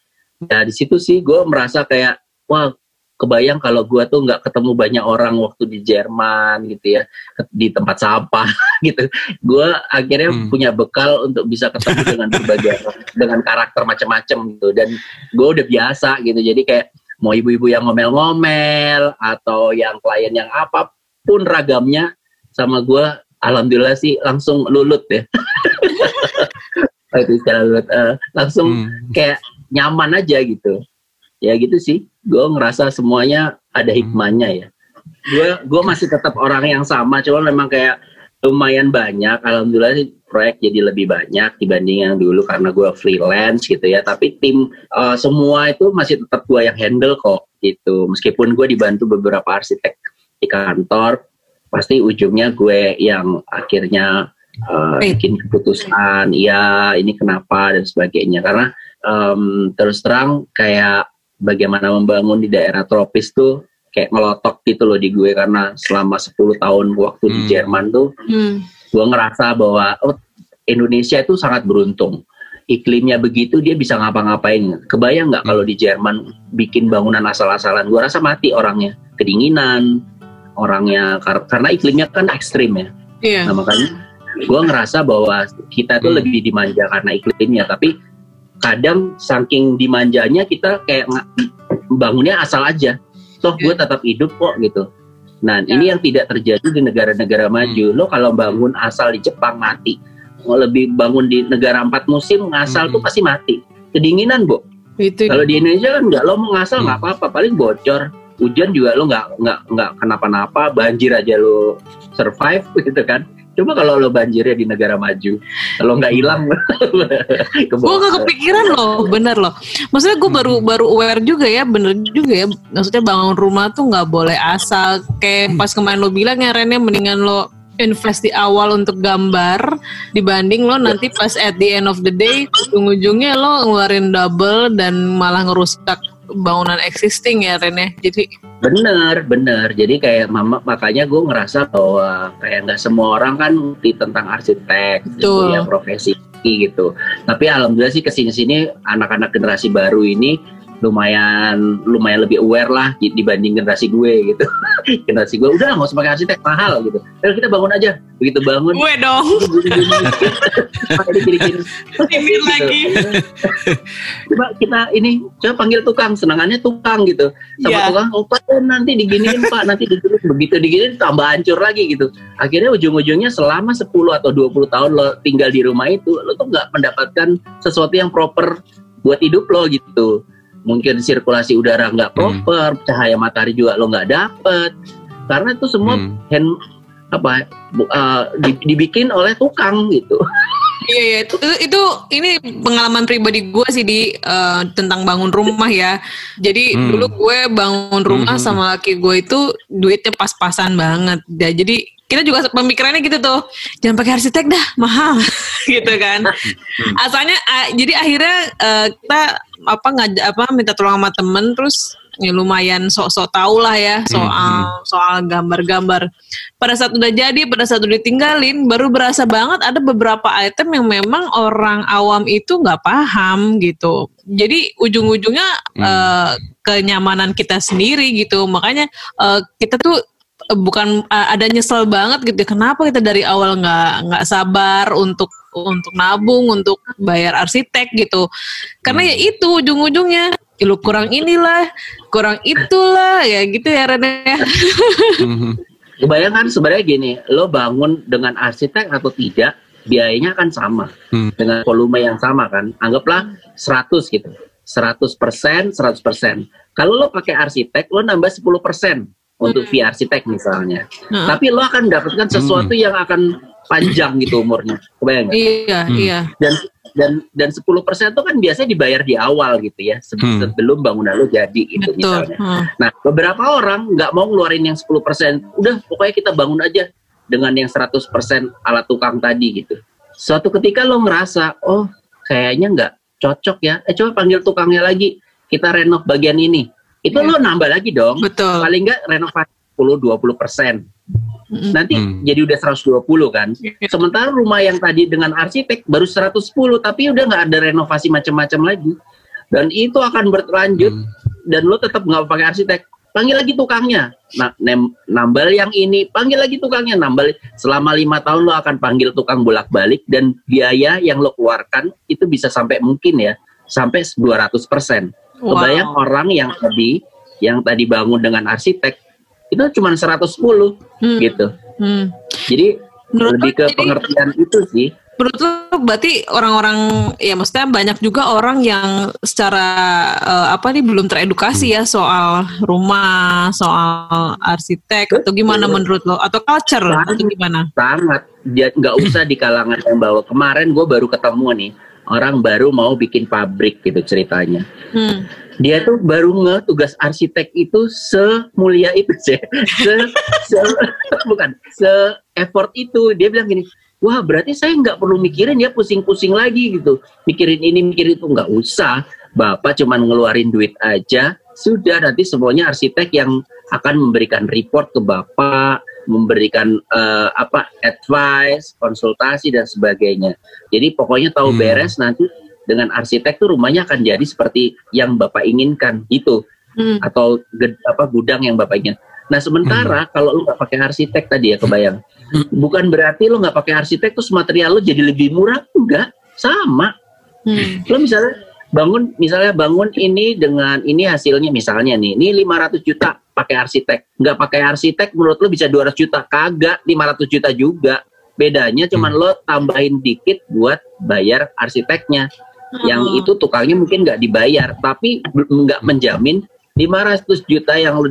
ya di situ sih gue merasa kayak wah kebayang kalau gue tuh nggak ketemu banyak orang waktu di Jerman gitu ya di tempat sampah gitu gue akhirnya Hmm. punya bekal untuk bisa ketemu dengan berbagai dengan karakter macam-macam gitu dan gue udah biasa gitu jadi kayak mau ibu-ibu yang ngomel-ngomel atau yang klien yang apa pun ragamnya sama gue alhamdulillah sih langsung lulut ya itu lulut Eh, langsung Hmm. kayak nyaman aja gitu. Ya gitu sih. Gue ngerasa semuanya ada hikmahnya ya. Gue gue masih tetap orang yang sama cuma memang kayak lumayan banyak. Alhamdulillah sih proyek jadi lebih banyak dibanding yang dulu karena gue freelance gitu ya. Tapi tim eh, semua itu masih tetap gue yang handle kok gitu. Meskipun gue dibantu beberapa arsitek di kantor pasti ujungnya gue yang akhirnya Baik. bikin keputusan ya ini kenapa? dan sebagainya. Karena em, terus terang kayak bagaimana membangun di daerah tropis tuh kayak ngelotok gitu loh di gue karena selama 10 tahun waktu di Hmm. Jerman tuh Hmm. gue ngerasa bahwa oh, Indonesia itu sangat beruntung iklimnya begitu dia bisa ngapa-ngapain kebayang nggak kalau di Jerman bikin bangunan asal-asalan gue rasa mati orangnya kedinginan orangnya kar- karena iklimnya kan ekstrim ya Iya. Nah makanya gue ngerasa bahwa kita tuh Hmm. lebih dimanja karena iklimnya, tapi kadang saking dimanjanya kita kayak bangunnya asal aja. Toh gue tetap hidup kok gitu. Nah ini yang tidak terjadi di negara-negara maju. Lo kalau bangun asal di Jepang mati, mau lebih bangun di negara empat musim ngasal tuh Hmm. pasti mati. Kedinginan bu. Itu Kalau di Indonesia kan nggak lo mau ngasal Hmm. nggak apa-apa, paling bocor. Hujan juga lo nggak nggak nggak kenapa-napa, banjir aja lo survive gitu kan. Coba kalau lo banjirnya di negara maju, kalau nggak hilang, gue gak kepikiran loh, bener loh. Maksudnya gue baru baru aware juga ya, bener juga ya. Maksudnya bangun rumah tuh nggak boleh asal. Kayak pas kemarin lo bilang ya Rennya mendingan lo invest di awal untuk gambar dibanding lo nanti pas at the end of the day ujung-ujungnya lo ngeluarin double dan malah ngerusak bangunan existing ya Ren ya. Jadi Bener, bener. Jadi kayak mama makanya gue ngerasa bahwa kayak nggak semua orang kan ngerti tentang arsitek, gitu ya profesi gitu. Tapi alhamdulillah sih ke sini-sini anak-anak generasi baru ini lumayan lumayan lebih aware lah di- dibanding generasi gue gitu. generasi gue udah nggak usah pakai arsitek mahal gitu. Udah kita bangun aja. Begitu bangun. gue dong ini lagi. coba kita ini coba panggil tukang senangannya tukang gitu sama Iya. tukang oh pak nanti diginiin pak nanti diginiin begitu diginiin tambah hancur lagi gitu akhirnya ujung-ujungnya selama 10 atau 20 tahun lo tinggal di rumah itu lo tuh nggak mendapatkan sesuatu yang proper buat hidup lo gitu mungkin sirkulasi udara nggak Hmm. proper cahaya matahari juga lo nggak dapet karena itu semua Hmm. hand apa bu- eh, di- dibikin oleh tukang gitu Iya, iya. Itu, itu ini pengalaman pribadi gue sih di eh, tentang bangun rumah ya. Jadi Hmm. dulu gue bangun rumah Hmm. sama laki gue itu duitnya pas-pasan banget. Ya, jadi kita juga pemikirannya gitu tuh, jangan pakai arsitek dah, mahal, gitu kan. Asalnya, ah, jadi akhirnya eh, kita apa ngajak apa minta tolong sama temen, terus ya lumayan sok-sok tahu lah ya soal soal gambar-gambar. Pada saat udah jadi, pada saat udah ditinggalin, baru berasa banget ada beberapa item yang memang orang awam itu nggak paham gitu. Jadi ujung-ujungnya eh, kenyamanan kita sendiri gitu. Makanya eh, kita tuh eh, bukan eh, ada nyesel banget gitu. Kenapa kita dari awal nggak nggak sabar untuk untuk nabung, untuk bayar arsitek gitu. Karena ya itu ujung-ujungnya "Ya lu kurang inilah, kurang itulah ya gitu ya Rene ya. Mhm. Kebayangkan sebenarnya gini, lo bangun dengan arsitek atau tidak, biayanya kan sama. Hmm. Dengan volume yang sama kan. Anggaplah 100 gitu. 100 persen, 100 persen. Kalau lo pakai arsitek, lo nambah 10 persen untuk fee arsitek misalnya. Heeh. Tapi lo akan dapatkan sesuatu yang akan panjang gitu umurnya. Kebayang nggak? Iya, Hmm. iya. Dan dan dan 10 persen itu kan biasanya dibayar di awal gitu ya. Hmm. Sebelum bangunan lo jadi itu Betul. misalnya. Heeh. Nah, beberapa orang nggak mau ngeluarin yang 10%. Udah, pokoknya kita bangun aja dengan yang 100% alat tukang tadi gitu. Suatu ketika lo ngerasa, oh kayaknya nggak cocok ya. Eh coba panggil tukangnya lagi. Kita renov bagian ini. Itu Iya. lo nambah lagi dong. Betul. Paling nggak renovasi 10-20%. Nanti Hmm. jadi udah 120 kan. Sementara rumah yang tadi dengan arsitek baru 110 tapi udah nggak ada renovasi macam-macam lagi. Dan itu akan berlanjut Hmm. dan lo tetap nggak pakai arsitek panggil lagi tukangnya nah nem- nambal yang ini panggil lagi tukangnya nambal selama lima tahun lo akan panggil tukang bolak balik dan biaya yang lo keluarkan itu bisa sampai mungkin ya sampai 200 persen Wow. kebayang orang yang tadi yang tadi bangun dengan arsitek itu cuma 110 Hmm, gitu hmm. jadi Menurut lebih ke jadi- pengertian itu sih Menurut lo berarti orang-orang ya maksudnya banyak juga orang yang secara eh, apa nih belum teredukasi ya soal rumah, soal arsitek atau gimana menurut lo atau culture Sangat. atau gimana? sangat dia nggak usah di kalangan yang bawa kemarin gue baru ketemu nih orang baru mau bikin pabrik gitu ceritanya Hmm. Dia tuh baru nge tugas arsitek itu semulia itu sih. Se, se bukan se effort itu. Dia bilang gini wah berarti saya nggak perlu mikirin ya pusing-pusing lagi gitu. Mikirin ini mikirin itu. Nggak usah. Bapak cuman ngeluarin duit aja. Sudah nanti semuanya arsitek yang akan memberikan report ke bapak memberikan eh, apa advice konsultasi dan sebagainya. Jadi pokoknya tahu Hmm. beres nanti dengan arsitek tuh rumahnya akan jadi seperti yang bapak inginkan itu Hmm. atau ged- apa gudang yang bapak ingin. Nah sementara kalau lu nggak pakai arsitek tadi ya kebayang, bukan berarti lu nggak pakai arsitek terus material lu jadi lebih murah. Enggak. Sama. Hmm. Lu misalnya bangun misalnya bangun ini dengan ini hasilnya misalnya nih ini 500 juta pakai arsitek. Nggak pakai arsitek menurut lu bisa 200 juta? Kagak 500 juta juga. Bedanya cuman lo tambahin dikit buat bayar arsiteknya yang Hmm. itu tukangnya mungkin nggak dibayar tapi nggak menjamin 500 juta yang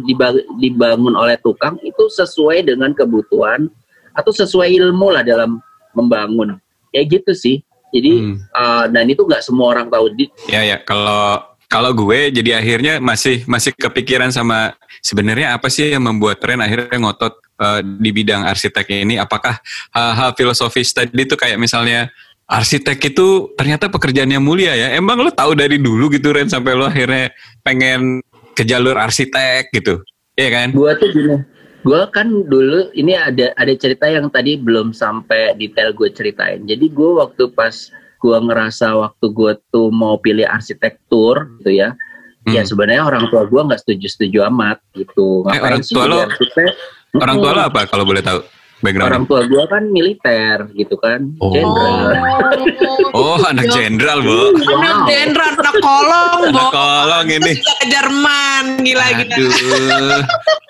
dibangun oleh tukang itu sesuai dengan kebutuhan atau sesuai ilmu lah dalam membangun. Kayak gitu sih. Jadi Hmm. uh, dan itu nggak semua orang tahu. Di Ya ya, kalau kalau gue jadi akhirnya masih masih kepikiran sama sebenarnya apa sih yang membuat tren akhirnya ngotot uh, di bidang arsitek ini? Apakah hal-hal filosofis tadi itu kayak misalnya arsitek itu ternyata pekerjaannya mulia ya emang lo tahu dari dulu gitu Ren sampai lo akhirnya pengen ke jalur arsitek gitu Iya kan? Gua tuh gini, gue kan dulu ini ada ada cerita yang tadi belum sampai detail gue ceritain. Jadi gue waktu pas gue ngerasa waktu gue tuh mau pilih arsitektur gitu ya, ya hmm. ya sebenarnya orang tua gue nggak setuju setuju amat gitu. Eh, orang tua lo, orang tua lo apa kalau boleh tahu? Background orang tua gue kan militer gitu kan. Oh. jenderal. Oh, anak jenderal bu. Wow. anak jenderal anak kolong bu. Anak kolong ini. ke Jerman gila Aduh. gitu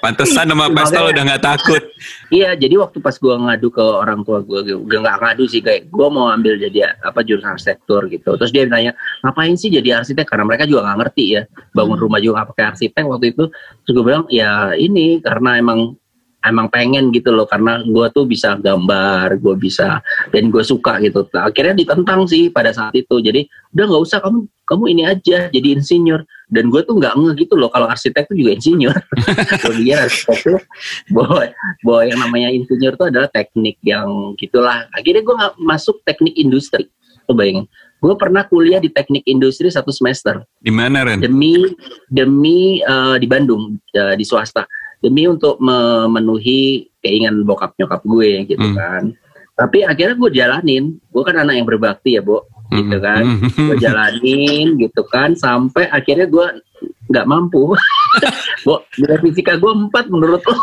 pantesan nama pistol udah nggak takut. Iya jadi waktu pas gue ngadu ke orang tua gue udah nggak ngadu sih kayak gue mau ambil jadi apa jurusan arsitektur gitu. Terus dia nanya ngapain sih jadi arsitek? Karena mereka juga nggak ngerti ya bangun hmm. rumah juga nggak pakai arsitek waktu itu. Terus gue bilang ya ini karena emang emang pengen gitu loh karena gue tuh bisa gambar gue bisa dan gue suka gitu. Nah, akhirnya ditentang sih pada saat itu. Jadi udah nggak usah kamu kamu ini aja jadi insinyur. Dan gue tuh nggak nge gitu loh kalau arsitek tuh juga insinyur. Gue pikir arsitek tuh bahwa bahwa yang namanya insinyur tuh adalah teknik yang gitulah. Akhirnya gue nggak masuk teknik industri. Tuh bayangin gue pernah kuliah di teknik industri satu semester. Di mana Ren? Demi demi uh, di Bandung uh, di swasta demi untuk memenuhi keinginan bokap nyokap gue gitu hmm. kan. Tapi akhirnya gue jalanin. Gue kan anak yang berbakti ya bu hmm. gitu kan. Hmm. gue jalanin gitu kan. Sampai akhirnya gue nggak mampu. Bu nilai fisika gue empat menurut lo.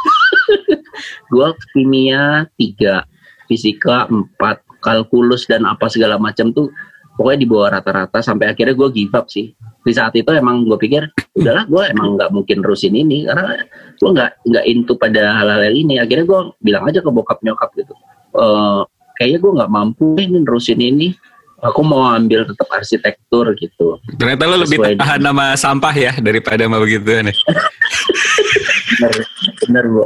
Gue kimia tiga fisika empat kalkulus dan apa segala macam tuh pokoknya di bawah rata-rata. Sampai akhirnya gue give up sih di saat itu emang gue pikir udahlah gue emang nggak mungkin terusin ini karena gue nggak nggak into pada hal-hal ini. Akhirnya gue bilang aja ke bokap nyokap gitu e, kayaknya gue nggak mampu nih nerusin ini. Aku mau ambil tetap arsitektur gitu. Ternyata lo lebih tahan nama sampah ya daripada sama begitu nih bener bener bu.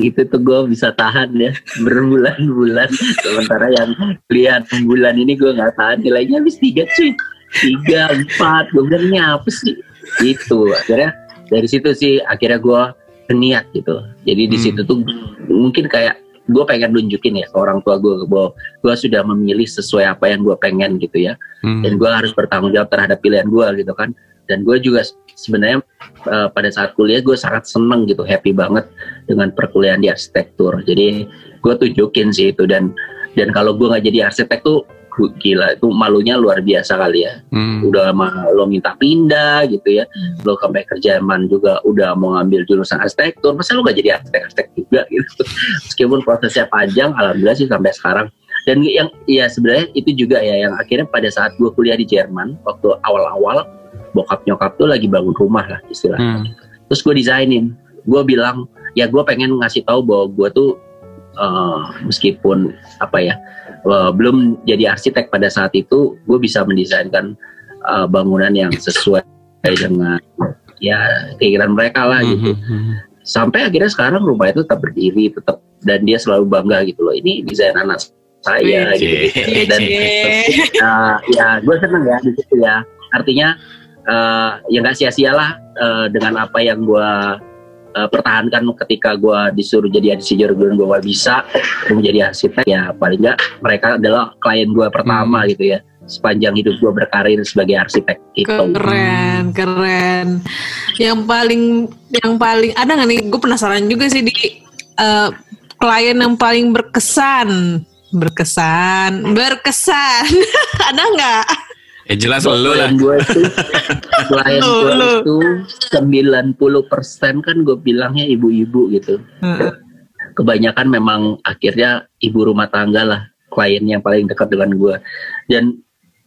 Itu tuh gue bisa tahan ya berbulan-bulan. Sementara yang lihat bulan ini gue nggak tahan nilainya habis tiga cuy tiga empat gue bilang ini apa sih? Itu akhirnya dari situ sih akhirnya gue niat gitu. Jadi di hmm. situ tuh mungkin kayak gue pengen nunjukin ya ke orang tua gue bahwa gue sudah memilih sesuai apa yang gue pengen gitu ya. Hmm. dan gue harus bertanggung jawab terhadap pilihan gue gitu kan. Dan gue juga sebenarnya uh, pada saat kuliah gue sangat seneng gitu happy banget dengan perkuliahan di arsitektur. Jadi gue tunjukin sih itu dan dan kalau gue nggak jadi arsitek tuh gila. Itu malunya luar biasa kali ya. Hmm. udah ma lo minta pindah gitu ya. Hmm. lo sampai kerjaan juga udah mau ngambil jurusan arsitektur. Masa lo gak jadi arsitek arsitek juga gitu? Meskipun prosesnya panjang alhamdulillah sih sampai sekarang. Dan yang ya sebenarnya itu juga ya yang akhirnya pada saat gue kuliah di Jerman waktu awal-awal bokap nyokap tuh lagi bangun rumah lah istilahnya. Hmm. terus gue desainin. Gue bilang ya gue pengen ngasih tahu bahwa gue tuh uh, meskipun apa ya uh, belum jadi arsitek pada saat itu gue bisa mendesainkan uh, bangunan yang sesuai dengan ya keinginan mereka lah gitu. Mm-hmm. sampai akhirnya sekarang rumah itu tetap berdiri tetap dan dia selalu bangga gitu loh ini desain anak saya gitu. dan ya, ya gue seneng ya di situ ya. Artinya uh, ya nggak sia-sialah uh, dengan apa yang gue uh, pertahankan ketika gue disuruh jadi arsitek dan gue gak bisa menjadi arsitek ya paling nggak mereka adalah klien gue pertama hmm. gitu ya sepanjang hidup gue berkarir sebagai arsitek itu keren keren. Yang paling yang paling ada nggak nih? Gue penasaran juga sih di. Uh, klien yang paling berkesan. Berkesan berkesan. Ada nggak Ya jelas lu lah. Gue itu, klien gue itu 90% kan gue bilangnya ibu-ibu gitu. Kebanyakan memang akhirnya ibu rumah tangga lah klien yang paling dekat dengan gue. Dan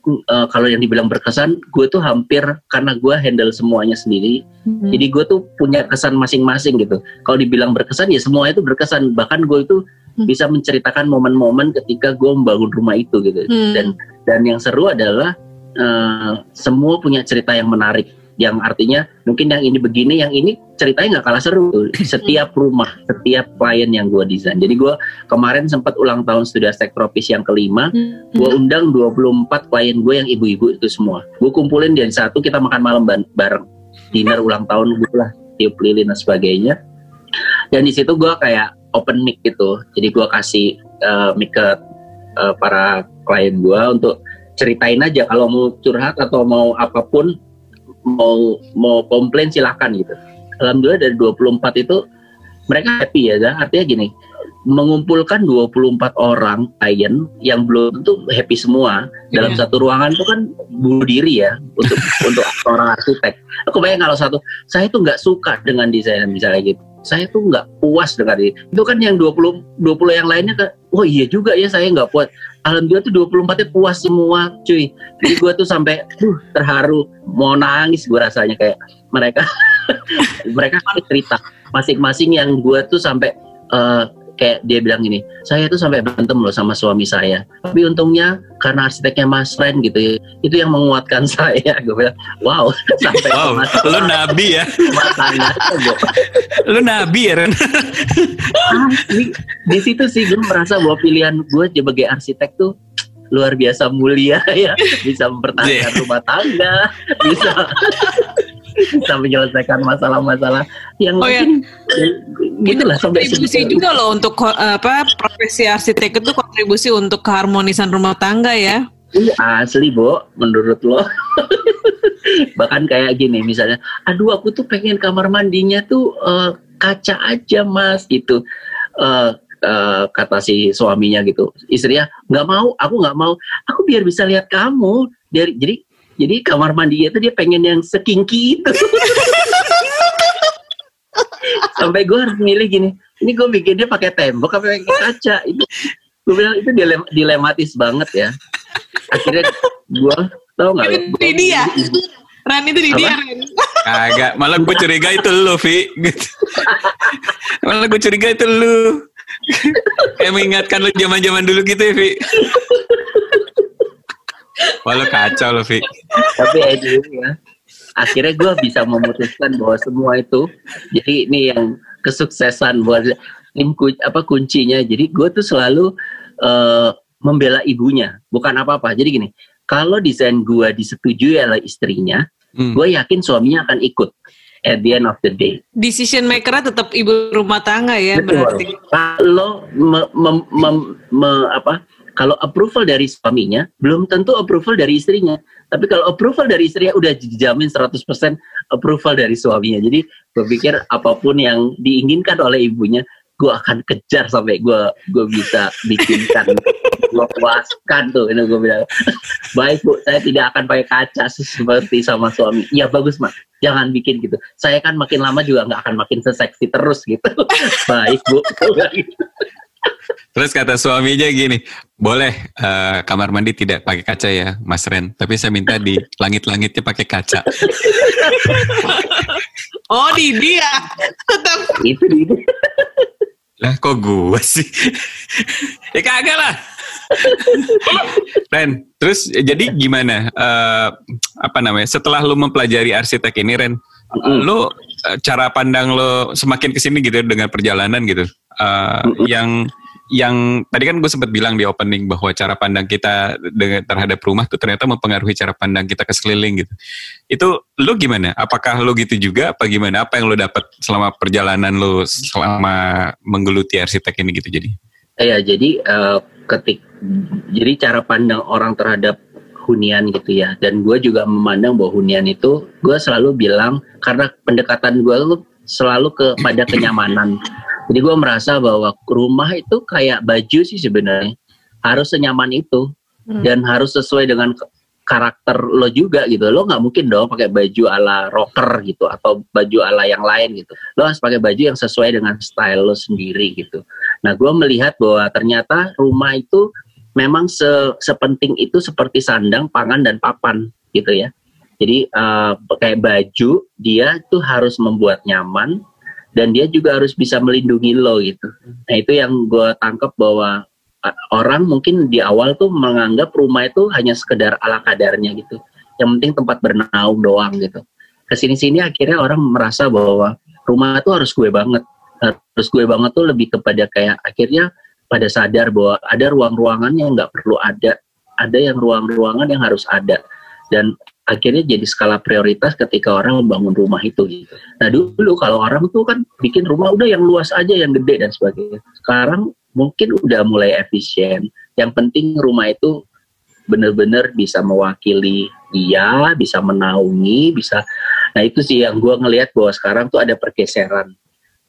uh, kalau yang dibilang berkesan, gue tuh hampir karena gue handle semuanya sendiri. Hmm. Jadi gue tuh punya kesan masing-masing gitu. Kalau dibilang berkesan ya semuanya itu berkesan. Bahkan gue itu hmm. bisa menceritakan momen-momen ketika gue membangun rumah itu gitu. Hmm. Dan dan yang seru adalah uh, semua punya cerita yang menarik. Yang artinya mungkin yang ini begini yang ini ceritanya nggak kalah seru. Setiap rumah setiap klien yang gue desain. Jadi gue kemarin sempat ulang tahun studi arsitek tropis yang kelima. Hmm. gue undang 24 klien gue yang ibu-ibu itu semua. Gue kumpulin dari satu kita makan malam bareng. Dinner ulang tahun gue lah tiup lilin dan sebagainya. Dan di situ gue kayak open mic gitu. Jadi gue kasih uh, mic ke uh, para klien gue untuk ceritain aja kalau mau curhat atau mau apa pun mau mau komplain silahkan gitu. Alhamdulillah dari 24 itu mereka happy ya, artinya gini, mengumpulkan 24 orang klien yang belum tentu happy semua dalam Iya. satu ruangan itu kan bunuh diri ya untuk untuk orang arsitek. Aku bayang kalau satu saya tuh nggak suka dengan desain misalnya gitu. Saya tuh nggak puas dengan itu. Itu kan yang 20 20 yang lainnya kan oh iya juga ya saya nggak puas. Alhamdulillah tuh 24 nya puas semua cuy. Jadi gue tuh sampai terharu. Mau nangis gue rasanya kayak mereka. Mereka cerita. Masing-masing yang gue tuh sampai eh, kayak dia bilang gini, saya tuh sampai berantem loh sama suami saya. Tapi untungnya karena arsiteknya Mas Ren gitu ya, itu yang menguatkan saya. Gue bilang, wow, sampai Wow, lu nabi ya. Gua, Lu nabi ya, Ren. di, di situ sih gue merasa bahwa pilihan gue sebagai arsitek tuh luar biasa mulia ya, bisa mempertahankan Yeah. rumah tangga, bisa bisa menyelesaikan masalah-masalah yang Oh, ya. mungkin gitulah sampai kontribusi segitu. juga loh untuk ko- apa profesi arsitek itu kontribusi untuk keharmonisan rumah tangga ya. Iya, asli, Bo, menurut lo. Bahkan kayak gini misalnya, aduh aku tuh pengen kamar mandinya tuh eh, kaca aja, Mas, gitu. Eh, eh, kata si suaminya gitu. Istrinya, nggak mau, aku nggak mau. Aku biar bisa lihat kamu. Dari jadi jadi kamar mandinya tuh dia pengen yang sekingki itu. Sampai gue harus milih gini, ini gue bikinnya pakai tembok apa pakai kaca? Itu gue bilang itu dilem- dilematis banget ya akhirnya gue tau nggak Itu gua- di dia. Ran itu di Apa? dia. Ran. Kagak, malah gue curiga itu lu, Vi. Gitu. malah gue curiga itu lu. Kayak mengingatkan lu zaman-zaman dulu gitu ya, Vi. Wah, lu kacau lu, Vi. tapi anyway ya akhirnya gue bisa memutuskan bahwa semua itu jadi ini yang kesuksesan buat tim apa kuncinya jadi gue tuh selalu eh, membela ibunya bukan apa-apa jadi gini kalau desain gue disetujui oleh istrinya Hmm. gue yakin suaminya akan ikut at the end of the day Decision maker tetap ibu rumah tangga ya Betul. berarti. Kalau me- mem- mem- me- apa? Kalau approval dari suaminya, belum tentu approval dari istrinya. Tapi kalau approval dari istrinya udah dijamin 100% approval dari suaminya. Jadi gue pikir apa pun yang diinginkan oleh ibunya, gue akan kejar sampai gue gue bisa bikinkan, gue puaskan tuh. Ini gue bilang, baik bu, saya tidak akan pakai kaca seperti sama suami. Ya bagus mak, jangan bikin gitu. Saya kan makin lama juga nggak akan makin seseksi terus gitu. baik bu. Terus kata suaminya gini, boleh eh, kamar mandi tidak pakai kaca ya, Mas Ren. Tapi saya minta di langit-langitnya pakai kaca. Oh di dia. Tetap. itu itu Lah kok gue sih? ya kagak lah. Ren, terus jadi gimana? Eh, apa namanya? Setelah lu mempelajari arsitek ini, Ren, Mm. lu eh, cara pandang lu semakin ke sini gitu dengan perjalanan gitu. Eh, Mm-mm. yang yang tadi kan gue sempat bilang di opening bahwa cara pandang kita dengan terhadap rumah tuh ternyata mempengaruhi cara pandang kita ke sekeliling gitu. Itu lu gimana? Apakah lu gitu juga? Apa gimana? Apa yang lu dapat selama perjalanan lu selama menggeluti arsitek ini gitu jadi? ya jadi eh, ketik jadi cara pandang orang terhadap hunian gitu ya dan gue juga memandang bahwa hunian itu gue selalu bilang karena pendekatan gue selalu kepada kenyamanan jadi gue merasa bahwa rumah itu kayak baju sih sebenarnya. Harus senyaman itu. Hmm. dan harus sesuai dengan karakter lo juga gitu. Lo nggak mungkin dong pakai baju ala rocker gitu atau baju ala yang lain gitu. Lo harus pakai baju yang sesuai dengan style lo sendiri gitu. Nah gue melihat bahwa ternyata rumah itu memang se- sepenting itu seperti sandang pangan dan papan gitu ya. Jadi eh, kayak baju dia tuh harus membuat nyaman dan dia juga harus bisa melindungi lo gitu nah itu yang gue tangkap bahwa orang mungkin di awal tuh menganggap rumah itu hanya sekedar ala kadarnya gitu. Yang penting tempat bernaung doang gitu. Ke sini-sini akhirnya orang merasa bahwa rumah itu harus gue banget. Harus gue banget tuh lebih kepada kayak akhirnya pada sadar bahwa ada ruang-ruangan yang nggak perlu ada. Ada yang ruang-ruangan yang harus ada. Dan akhirnya jadi skala prioritas ketika orang membangun rumah itu gitu. Nah dulu kalau orang tuh kan bikin rumah udah yang luas aja, yang gede dan sebagainya. Sekarang mungkin udah mulai efisien. Yang penting rumah itu benar-benar bisa mewakili dia, bisa menaungi, bisa. Nah itu sih yang gue ngelihat bahwa sekarang tuh ada pergeseran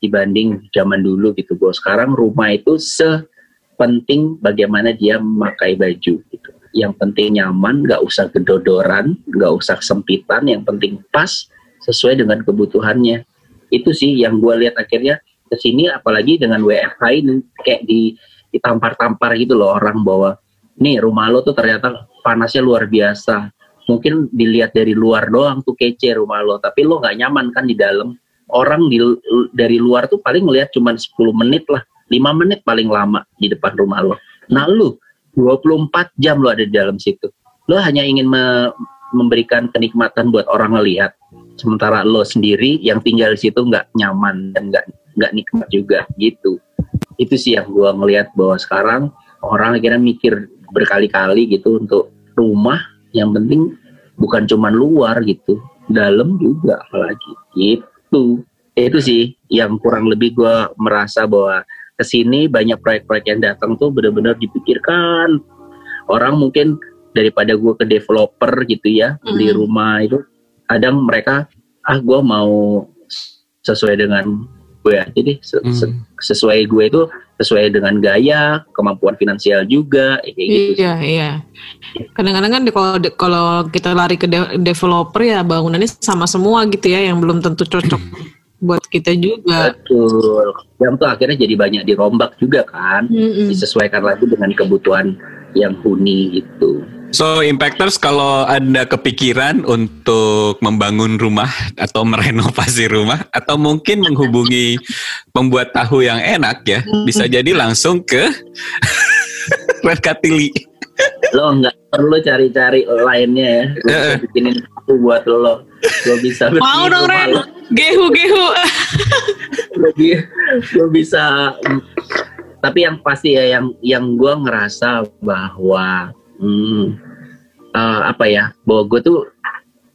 dibanding zaman dulu gitu. Bahwa sekarang rumah itu sepenting bagaimana dia memakai baju gitu yang penting nyaman, nggak usah gedodoran, nggak usah sempitan, yang penting pas sesuai dengan kebutuhannya. Itu sih yang gue lihat akhirnya ke sini, apalagi dengan WFH ini kayak di ditampar-tampar gitu loh orang bahwa nih rumah lo tuh ternyata panasnya luar biasa. Mungkin dilihat dari luar doang tuh kece rumah lo, tapi lo nggak nyaman kan di dalam. Orang di, dari luar tuh paling melihat cuma 10 menit lah, 5 menit paling lama di depan rumah lo. Nah lu 24 jam lo ada di dalam situ. Lo hanya ingin me memberikan kenikmatan buat orang ngelihat. Sementara lo sendiri yang tinggal di situ nggak nyaman dan nggak nggak nikmat juga gitu. Itu sih yang gue ngelihat bahwa sekarang orang akhirnya mikir berkali-kali gitu untuk rumah yang penting bukan cuma luar gitu, dalam juga apalagi gitu. Itu sih yang kurang lebih gue merasa bahwa ke sini banyak proyek-proyek yang datang tuh benar-benar dipikirkan orang mungkin daripada gue ke developer gitu ya mm. di rumah itu kadang mereka ah gue mau sesuai dengan gue aja deh mm. sesuai gue itu sesuai dengan gaya kemampuan finansial juga kayak gitu iya iya kadang-kadang kan kalau kalau kita lari ke de developer ya bangunannya sama semua gitu ya yang belum tentu cocok buat kita juga. Betul. Yang tuh akhirnya jadi banyak dirombak juga kan, mm-hmm. disesuaikan lagi dengan kebutuhan yang huni itu. So Impactors kalau Anda kepikiran untuk membangun rumah atau merenovasi rumah atau mungkin menghubungi pembuat tahu yang enak ya, bisa jadi langsung ke Red Katili. Lo nggak perlu cari-cari lainnya ya, bikinin aku buat lo. Gue bisa Mau dong Ren, gehu gehu. gue bisa tapi yang pasti ya yang yang gue ngerasa bahwa hmm, uh, apa ya bahwa gue tuh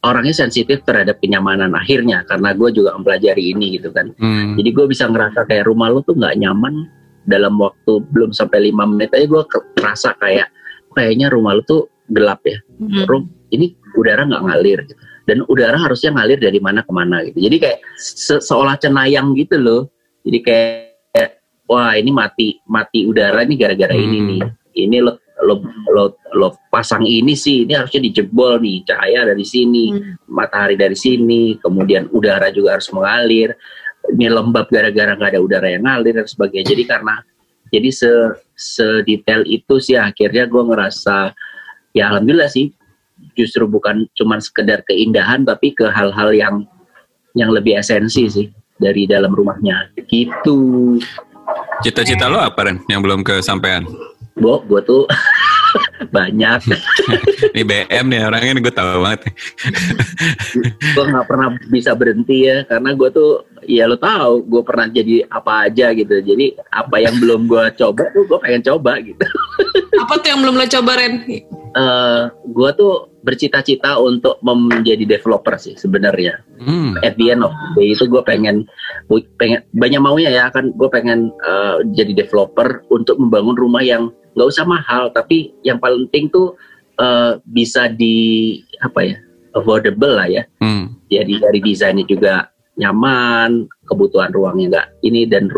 orangnya sensitif terhadap kenyamanan akhirnya karena gue juga mempelajari ini gitu kan hmm. jadi gue bisa ngerasa kayak rumah lo tuh nggak nyaman dalam waktu belum sampai lima menit aja gue kerasa kayak kayaknya rumah lo tuh gelap ya hmm. Rum, ini udara nggak ngalir gitu. dan udara harusnya ngalir dari mana ke mana gitu jadi kayak se seolah cenayang gitu loh jadi kayak wah ini mati mati udara ini gara-gara hmm. ini nih ini lo, lo lo lo pasang ini sih ini harusnya dijebol nih cahaya dari sini hmm. matahari dari sini kemudian udara juga harus mengalir ini lembab gara-gara nggak ada udara yang ngalir dan sebagainya jadi karena jadi se sedetail itu sih akhirnya gue ngerasa ya alhamdulillah sih justru bukan cuma sekedar keindahan tapi ke hal-hal yang yang lebih esensi sih dari dalam rumahnya gitu Cita-cita lo apa Ren yang belum kesampaian? Bo, gue tuh banyak. ini BM nih orangnya gue tahu banget. gue nggak pernah bisa berhenti ya karena gue tuh ya lo tahu gue pernah jadi apa aja gitu. Jadi apa yang belum gue coba tuh gue pengen coba gitu. apa tuh yang belum lo coba Ren? Uh, gue tuh bercita-cita untuk menjadi developer sih sebenarnya. Hmm. At the end of the day itu gue pengen, pengen banyak maunya ya kan gue pengen uh, jadi developer untuk membangun rumah yang nggak usah mahal tapi yang paling penting tuh uh, bisa di apa ya affordable lah ya. Hmm. Jadi dari desainnya juga nyaman, kebutuhan ruangnya nggak ini dan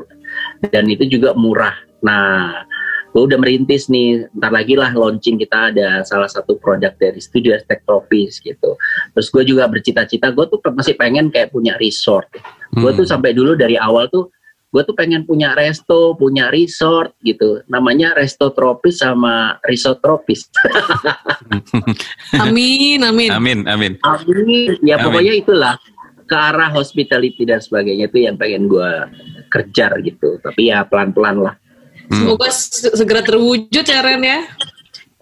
dan itu juga murah. Nah gue udah merintis nih ntar lagi lah launching kita ada salah satu produk dari studio Aztec Trophies gitu. Terus gue juga bercita-cita gue tuh masih pengen kayak punya resort. Hmm. gue tuh sampai dulu dari awal tuh gue tuh pengen punya resto punya resort gitu. Namanya resto tropis sama resort tropis. Amin amin. Amin amin. Amin. Ya amin. pokoknya itulah ke arah hospitality dan sebagainya itu yang pengen gue kejar gitu. Tapi ya pelan-pelan lah Hmm. Semoga segera terwujud ya Ren ya.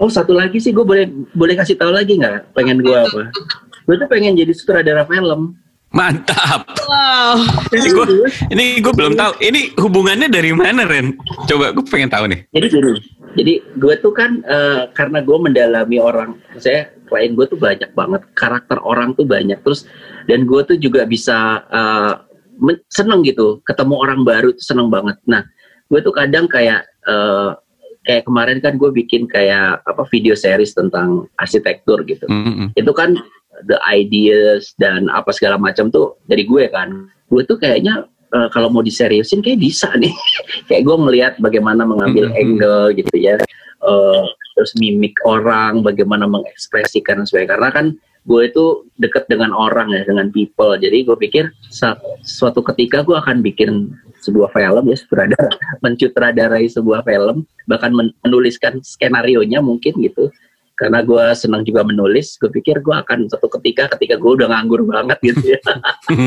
Oh satu lagi sih gue boleh boleh kasih tahu lagi nggak? Pengen gue apa? Gue tuh pengen jadi sutradara film. Mantap. Wow. Ini gue ini gue belum tahu. Ini hubungannya dari mana Ren? Coba gue pengen tahu nih. Jadi gini. Jadi gue tuh kan uh, karena gue mendalami orang, saya klien gue tuh banyak banget karakter orang tuh banyak terus dan gue tuh juga bisa uh, seneng gitu ketemu orang baru tuh seneng banget nah gue tuh kadang kayak uh, kayak kemarin kan gue bikin kayak apa video series tentang arsitektur gitu. Mm -hmm. itu kan the ideas dan apa segala macam tuh dari gue kan. Gue tuh kayaknya uh, kalau mau diseriusin kayak bisa nih. Kayak gue melihat bagaimana mengambil mm -hmm. angle gitu ya. Uh, terus mimik orang bagaimana mengekspresikan sebagainya. Karena kan gue itu deket dengan orang ya dengan people. Jadi gue pikir suatu ketika gue akan bikin sebuah film ya sutradara mencutradarai sebuah film bahkan menuliskan skenario nya mungkin gitu karena gue senang juga menulis gue pikir gue akan satu ketika ketika gue udah nganggur banget gitu ya.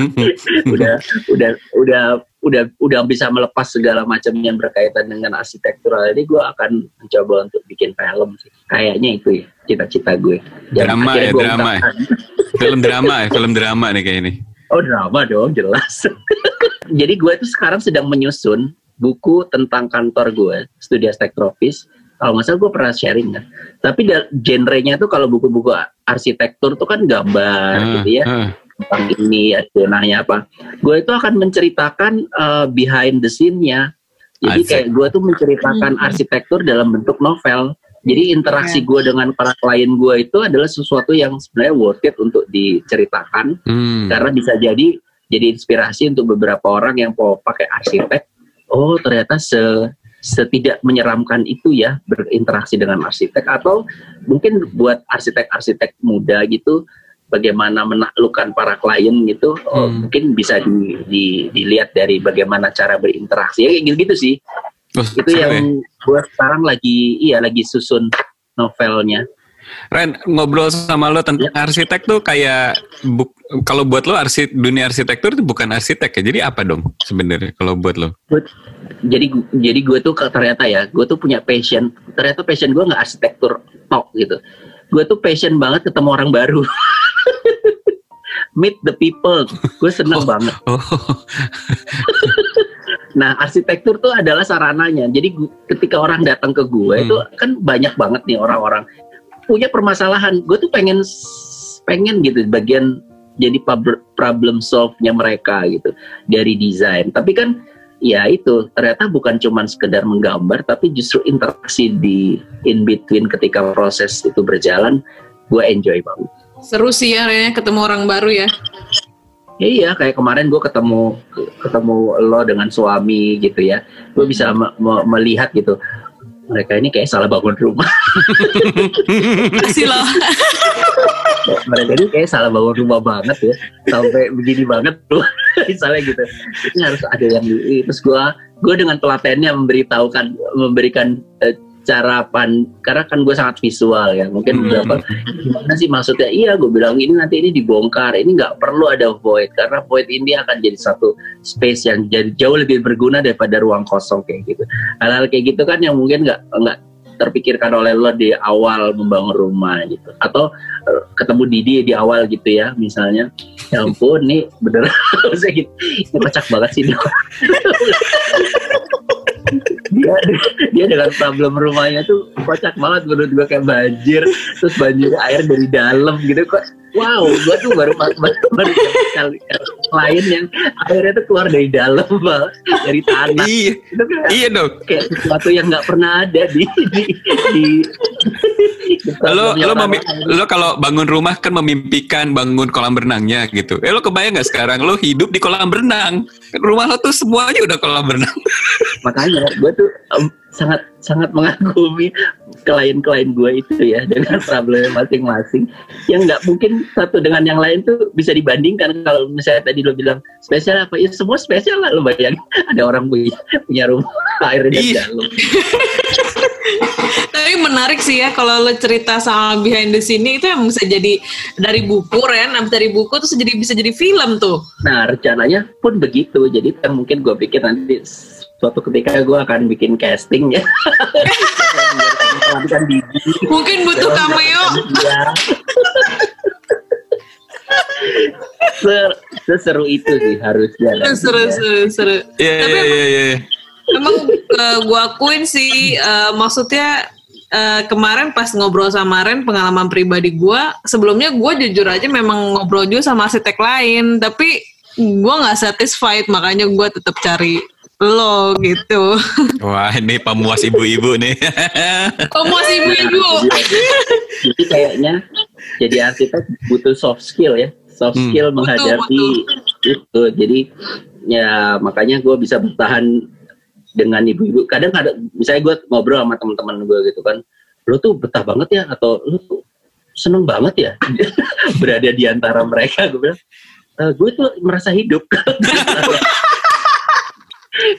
Udah udah udah udah udah bisa melepas segala macam yang berkaitan dengan arsitektural. Ini gue akan mencoba untuk bikin film sih. Kayaknya itu ya cita-cita gue. Drama ya drama ya. film drama ya film drama nih kayak ini oh drama dong jelas. Jadi gue itu sekarang sedang menyusun buku tentang kantor gue studi arsitektrofis kalau nggak salah gue pernah sharing kan tapi genrenya tuh kalau buku-buku arsitektur tuh kan gambar uh, gitu ya uh. tentang ini zonanya apa gue itu akan menceritakan uh, behind the scene-nya jadi Asik. kayak gue tuh menceritakan hmm. arsitektur dalam bentuk novel jadi interaksi gue dengan para klien gue itu adalah sesuatu yang sebenarnya worth it untuk diceritakan hmm. karena bisa jadi jadi inspirasi untuk beberapa orang yang mau pakai arsitek. Oh ternyata se setidak menyeramkan itu ya berinteraksi dengan arsitek atau mungkin buat arsitek-arsitek muda gitu bagaimana menaklukkan para klien gitu oh, hmm. oh, mungkin bisa di, di, dilihat dari bagaimana cara berinteraksi. Ya kayak gitu, -gitu sih. Oh, itu yang buat sekarang lagi iya lagi susun novelnya Ren, ngobrol sama lo tentang ya. arsitek tuh kayak bu, kalau buat lo arsit dunia arsitektur itu bukan arsitek ya. Jadi apa dong sebenarnya kalau buat lo? Jadi jadi gue tuh ternyata ya, gue tuh punya passion. Ternyata passion gue nggak arsitektur tok gitu. Gue tuh passion banget ketemu orang baru. Meet the people. Gue seneng oh, banget. Oh. Nah, arsitektur tuh adalah sarananya. Jadi ketika orang datang ke gue hmm. itu kan banyak banget nih orang-orang punya permasalahan. Gue tuh pengen pengen gitu bagian jadi problem solve-nya mereka gitu dari desain. Tapi kan ya itu ternyata bukan cuma sekedar menggambar tapi justru interaksi di in between ketika proses itu berjalan gue enjoy banget. Seru sih ya Rene ketemu orang baru ya. Ya, iya, kayak kemarin gue ketemu ketemu lo dengan suami gitu ya, gue bisa melihat gitu mereka ini kayak salah bangun rumah. Kasih loh. mereka ini kayak salah bangun rumah banget ya, sampai begini banget tuh, misalnya gitu. Ini harus ada yang terus gue gue dengan telatennya memberitahukan memberikan uh, cara pan karena kan gue sangat visual ya mungkin hmm. beberapa gimana sih maksudnya? Iya gue bilang ini nanti ini dibongkar ini nggak perlu ada void karena void ini akan jadi satu space yang jadi jauh lebih berguna daripada ruang kosong kayak gitu. Hal-hal kayak gitu kan yang mungkin nggak nggak terpikirkan oleh lo di awal membangun rumah gitu. Atau uh, ketemu Didi di awal gitu ya misalnya. Ya ampun nih bener gitu. Ini kocak banget sih dia dia dengan problem rumahnya tuh kocak banget menurut gue kayak banjir terus banjir air dari dalam gitu kok wow gue tuh baru baru, baru kali lain yang airnya tuh keluar dari dalam bang, dari tanah. Iya. Itu iya dong. kayak sesuatu yang nggak pernah ada di di, di lo lo memi, lo kalau bangun rumah kan memimpikan bangun kolam renangnya gitu. Eh lo kebayang nggak sekarang? Lo hidup di kolam renang. Rumah lo tuh semuanya udah kolam renang. Makanya gue tuh um, sangat sangat mengagumi klien-klien gue itu ya dengan problem masing-masing. Yang nggak mungkin satu dengan yang lain tuh bisa dibandingkan. Kalau misalnya tadi lo bilang spesial apa ya semua spesial lah lo bayangin. Ada orang punya, punya rumah air di iya. dalam. Tapi menarik sih ya kalau lo cerita sama behind the scene itu yang bisa jadi dari buku Ren. Abis dari buku terus jadi bisa jadi film tuh. Nah rencananya pun begitu. Jadi yang mungkin gue pikir nanti suatu ketika gue akan bikin casting ya. Mungkin butuh cameo. Ser seseru itu sih harusnya. Seru, seru, seru. Iya, iya, iya, iya. Emang uh, gue akuin sih, uh, maksudnya eh, kemarin pas ngobrol sama Ren pengalaman pribadi gue, sebelumnya gue jujur aja memang ngobrol juga sama arsitek lain, tapi gue nggak satisfied makanya gue tetap cari lo gitu. Wah ini pemuas ibu-ibu nih. Pemuas ibu-ibu. Jadi kayaknya jadi arsitek butuh soft skill ya, soft Hmm. skill Betul, menghadapi itu. Jadi ya makanya gue bisa bertahan dengan ibu-ibu. Kadang ada, misalnya gue ngobrol sama teman-teman gue gitu kan, lo tuh betah banget ya atau lo tuh seneng banget ya berada di antara mereka. Gue bilang, "Eh, gue tuh merasa hidup.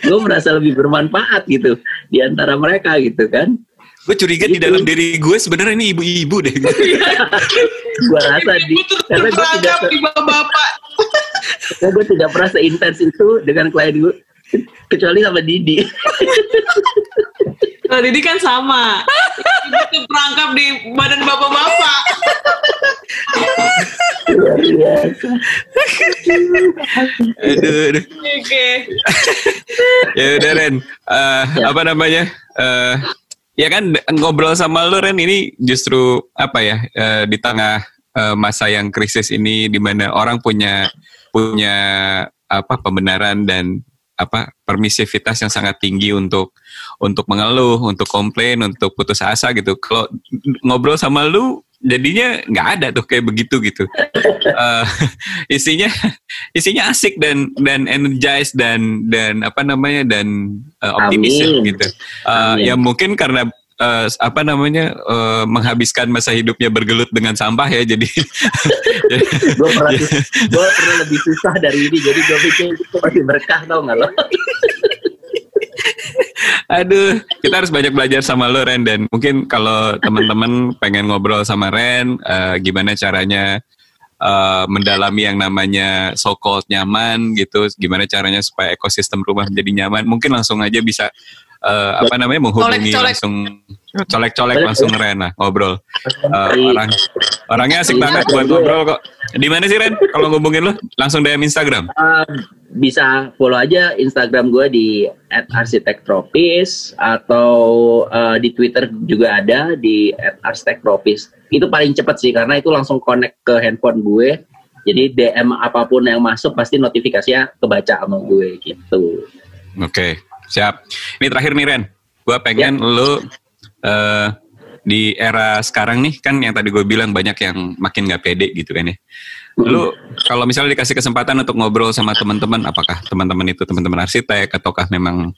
gue merasa lebih bermanfaat gitu di antara mereka gitu kan. gue curiga di Gitu. dalam diri gue sebenarnya ini ibu-ibu deh. Gue rasa di karena gue tidak di bapak-bapak. karena gue tidak pernah seintens itu dengan klien gue kecuali sama Didi. Nah, Didi kan sama. Ibu tuh perangkap di badan bapak-bapak. Luar biasa. aduh, aduh. Oke. Ya udah Ren, Eh, Ya. apa namanya? Eh, ya kan ngobrol sama lu Ren ini justru apa ya eh, di tengah masa yang krisis ini di mana orang punya punya apa pembenaran dan apa permisivitas yang sangat tinggi untuk untuk mengeluh, untuk komplain, untuk putus asa gitu. Kalau ngobrol sama lu jadinya nggak ada tuh kayak begitu gitu. Eh, isinya isinya asik dan dan energize dan dan apa namanya dan eh, optimis ya gitu. Amin. ya mungkin karena eh, apa namanya eh, menghabiskan masa hidupnya bergelut dengan sampah ya jadi gue pernah gue pernah lebih susah dari ini jadi gue pikir itu masih berkah tau nggak lo? Aduh, kita harus banyak belajar sama lo Ren dan mungkin kalau teman-teman pengen ngobrol sama Ren, eh, gimana caranya eh, mendalami yang namanya so called nyaman gitu, gimana caranya supaya ekosistem rumah menjadi nyaman, mungkin langsung aja bisa eh, apa namanya menghubungi Colek-colek. langsung colek-colek langsung Ren lah ngobrol. Eh, orang orangnya asik banget buat ngobrol kok. Di mana sih Ren? Kalau ngubungin lo langsung DM Instagram. Eh, bisa follow aja Instagram gue di @arsitekTropis atau eh, di Twitter juga ada di @arsitekTropis. Itu paling cepat sih karena itu langsung connect ke handphone gue. Jadi DM apa pun yang masuk pasti notifikasinya kebaca sama gue gitu. Oke, siap. Ini terakhir nih Ren. Gua pengen lu eh, di era sekarang nih kan yang tadi gue bilang banyak yang makin nggak pede gitu kan ya. Lu kalau misalnya dikasih kesempatan untuk ngobrol sama teman-teman, apakah teman-teman itu teman-teman arsitek ataukah memang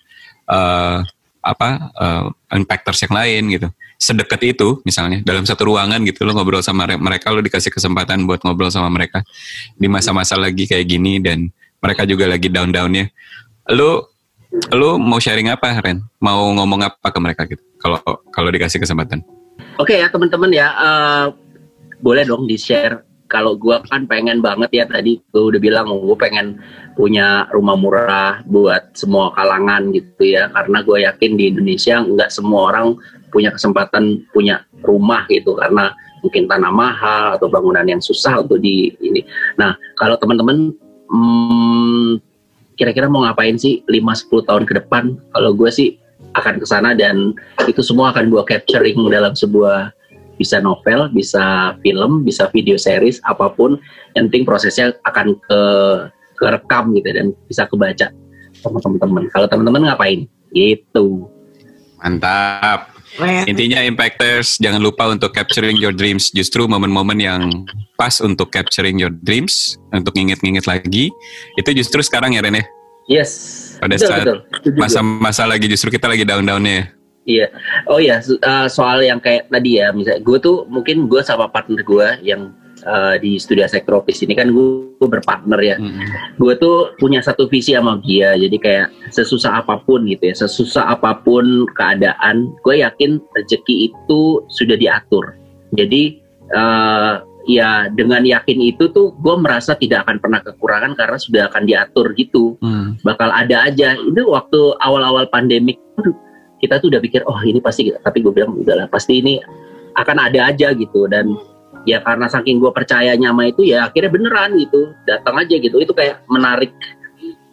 eh, apa eh, impactors yang lain gitu. Sedekat itu misalnya dalam satu ruangan gitu lo ngobrol sama re- mereka lo dikasih kesempatan buat ngobrol sama mereka di masa-masa lagi kayak gini dan mereka juga lagi down-downnya. Lu lu mau sharing apa Ren? Mau ngomong apa ke mereka gitu? Kalau kalau dikasih kesempatan. Oke ya teman-teman ya, eh, boleh dong di share. Kalau gue kan pengen banget ya tadi gue udah bilang gue pengen punya rumah murah buat semua kalangan gitu ya. Karena gue yakin di Indonesia nggak semua orang punya kesempatan punya rumah gitu karena mungkin tanah mahal atau bangunan yang susah untuk di ini. Nah kalau teman-teman hmm, kira-kira mau ngapain sih 5-10 tahun ke depan? Kalau gue sih akan ke sana dan itu semua akan gue capturing dalam sebuah bisa novel, bisa film, bisa video series, apa pun. Yang penting prosesnya akan ke kerekam gitu dan bisa kebaca sama teman-teman. Kalau teman-teman ngapain? Gitu. Mantap. Intinya impactors jangan lupa untuk capturing your dreams. Justru momen-momen yang pas untuk capturing your dreams, untuk nginget-nginget lagi, itu justru sekarang ya Ren ya. Yes. Pada Betul, saat. Masa-masa lagi justru kita lagi down-downnya ya. Iya. Oh iya, so- uh, soal yang kayak tadi ya, misalnya gue tuh mungkin gue sama partner gue yang uh, di studio Sektropis ini kan gue, gue berpartner ya. Mm-mm. Gue tuh punya satu visi sama dia, jadi kayak sesusah apa pun gitu ya, sesusah apa pun keadaan, gue yakin rezeki itu sudah diatur. Jadi uh, ya dengan yakin itu tuh gue merasa tidak akan pernah kekurangan karena sudah akan diatur gitu Hmm. bakal ada aja. Itu waktu awal-awal pandemik, kita tuh udah pikir, oh ini pasti, tapi gue bilang udahlah pasti ini akan ada aja gitu. Dan ya karena saking gue percayanya sama itu ya akhirnya beneran gitu, datang aja gitu. Itu kayak menarik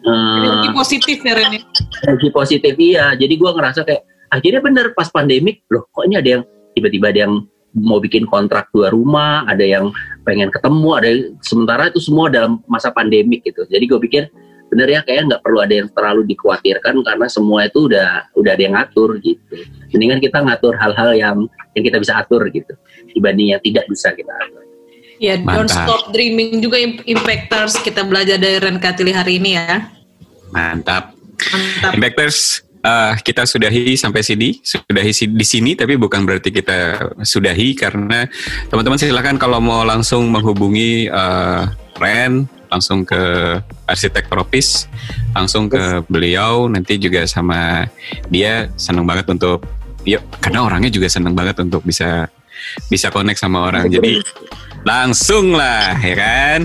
eh, Energi positif ya Ren. ya? energi positif iya. Jadi gue ngerasa kayak akhirnya bener pas pandemik, loh kok ini ada yang tiba-tiba ada yang mau bikin kontrak dua rumah, ada yang pengen ketemu, ada yang, sementara itu semua dalam masa pandemik gitu. Jadi gue pikir bener ya kayak nggak perlu ada yang terlalu dikhawatirkan karena semua itu udah udah ada yang ngatur gitu. Mendingan kita ngatur hal-hal yang yang kita bisa atur gitu dibanding yang tidak bisa kita atur. Ya, don't Mantap. stop dreaming juga im- impactors kita belajar dari Ren Katili hari ini ya. Mantap. Mantap. Impactors, eh, kita sudahi sampai sini, sudahi di sini, tapi bukan berarti kita sudahi karena teman-teman silakan kalau mau langsung menghubungi eh, Ren, langsung ke arsitek propis, langsung ke beliau, nanti juga sama dia senang banget untuk, yuk, karena orangnya juga senang banget untuk bisa bisa connect sama orang. Jadi langsung lah ya kan.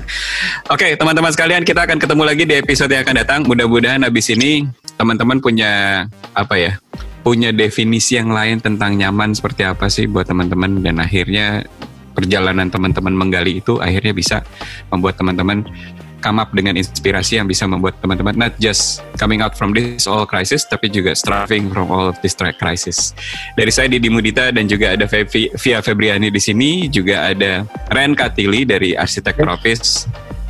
Oke teman-teman sekalian kita akan ketemu lagi di episode yang akan datang. Mudah-mudahan habis ini teman-teman punya apa ya punya definisi yang lain tentang nyaman seperti apa sih buat teman-teman dan akhirnya perjalanan teman-teman menggali itu akhirnya bisa membuat teman-teman come up dengan inspirasi yang bisa membuat teman-teman not just coming out from this all crisis tapi juga striving from all of this crisis. Dari saya Didi Mudita dan juga ada Fevi, Via Febriani di sini, juga ada Ren Katili dari Arsitek Propis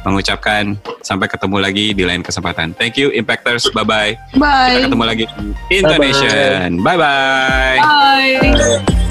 mengucapkan sampai ketemu lagi di lain kesempatan. Thank you Impactors, bye bye. Kita Bye. ketemu lagi di Indonesian. Bye bye. Bye.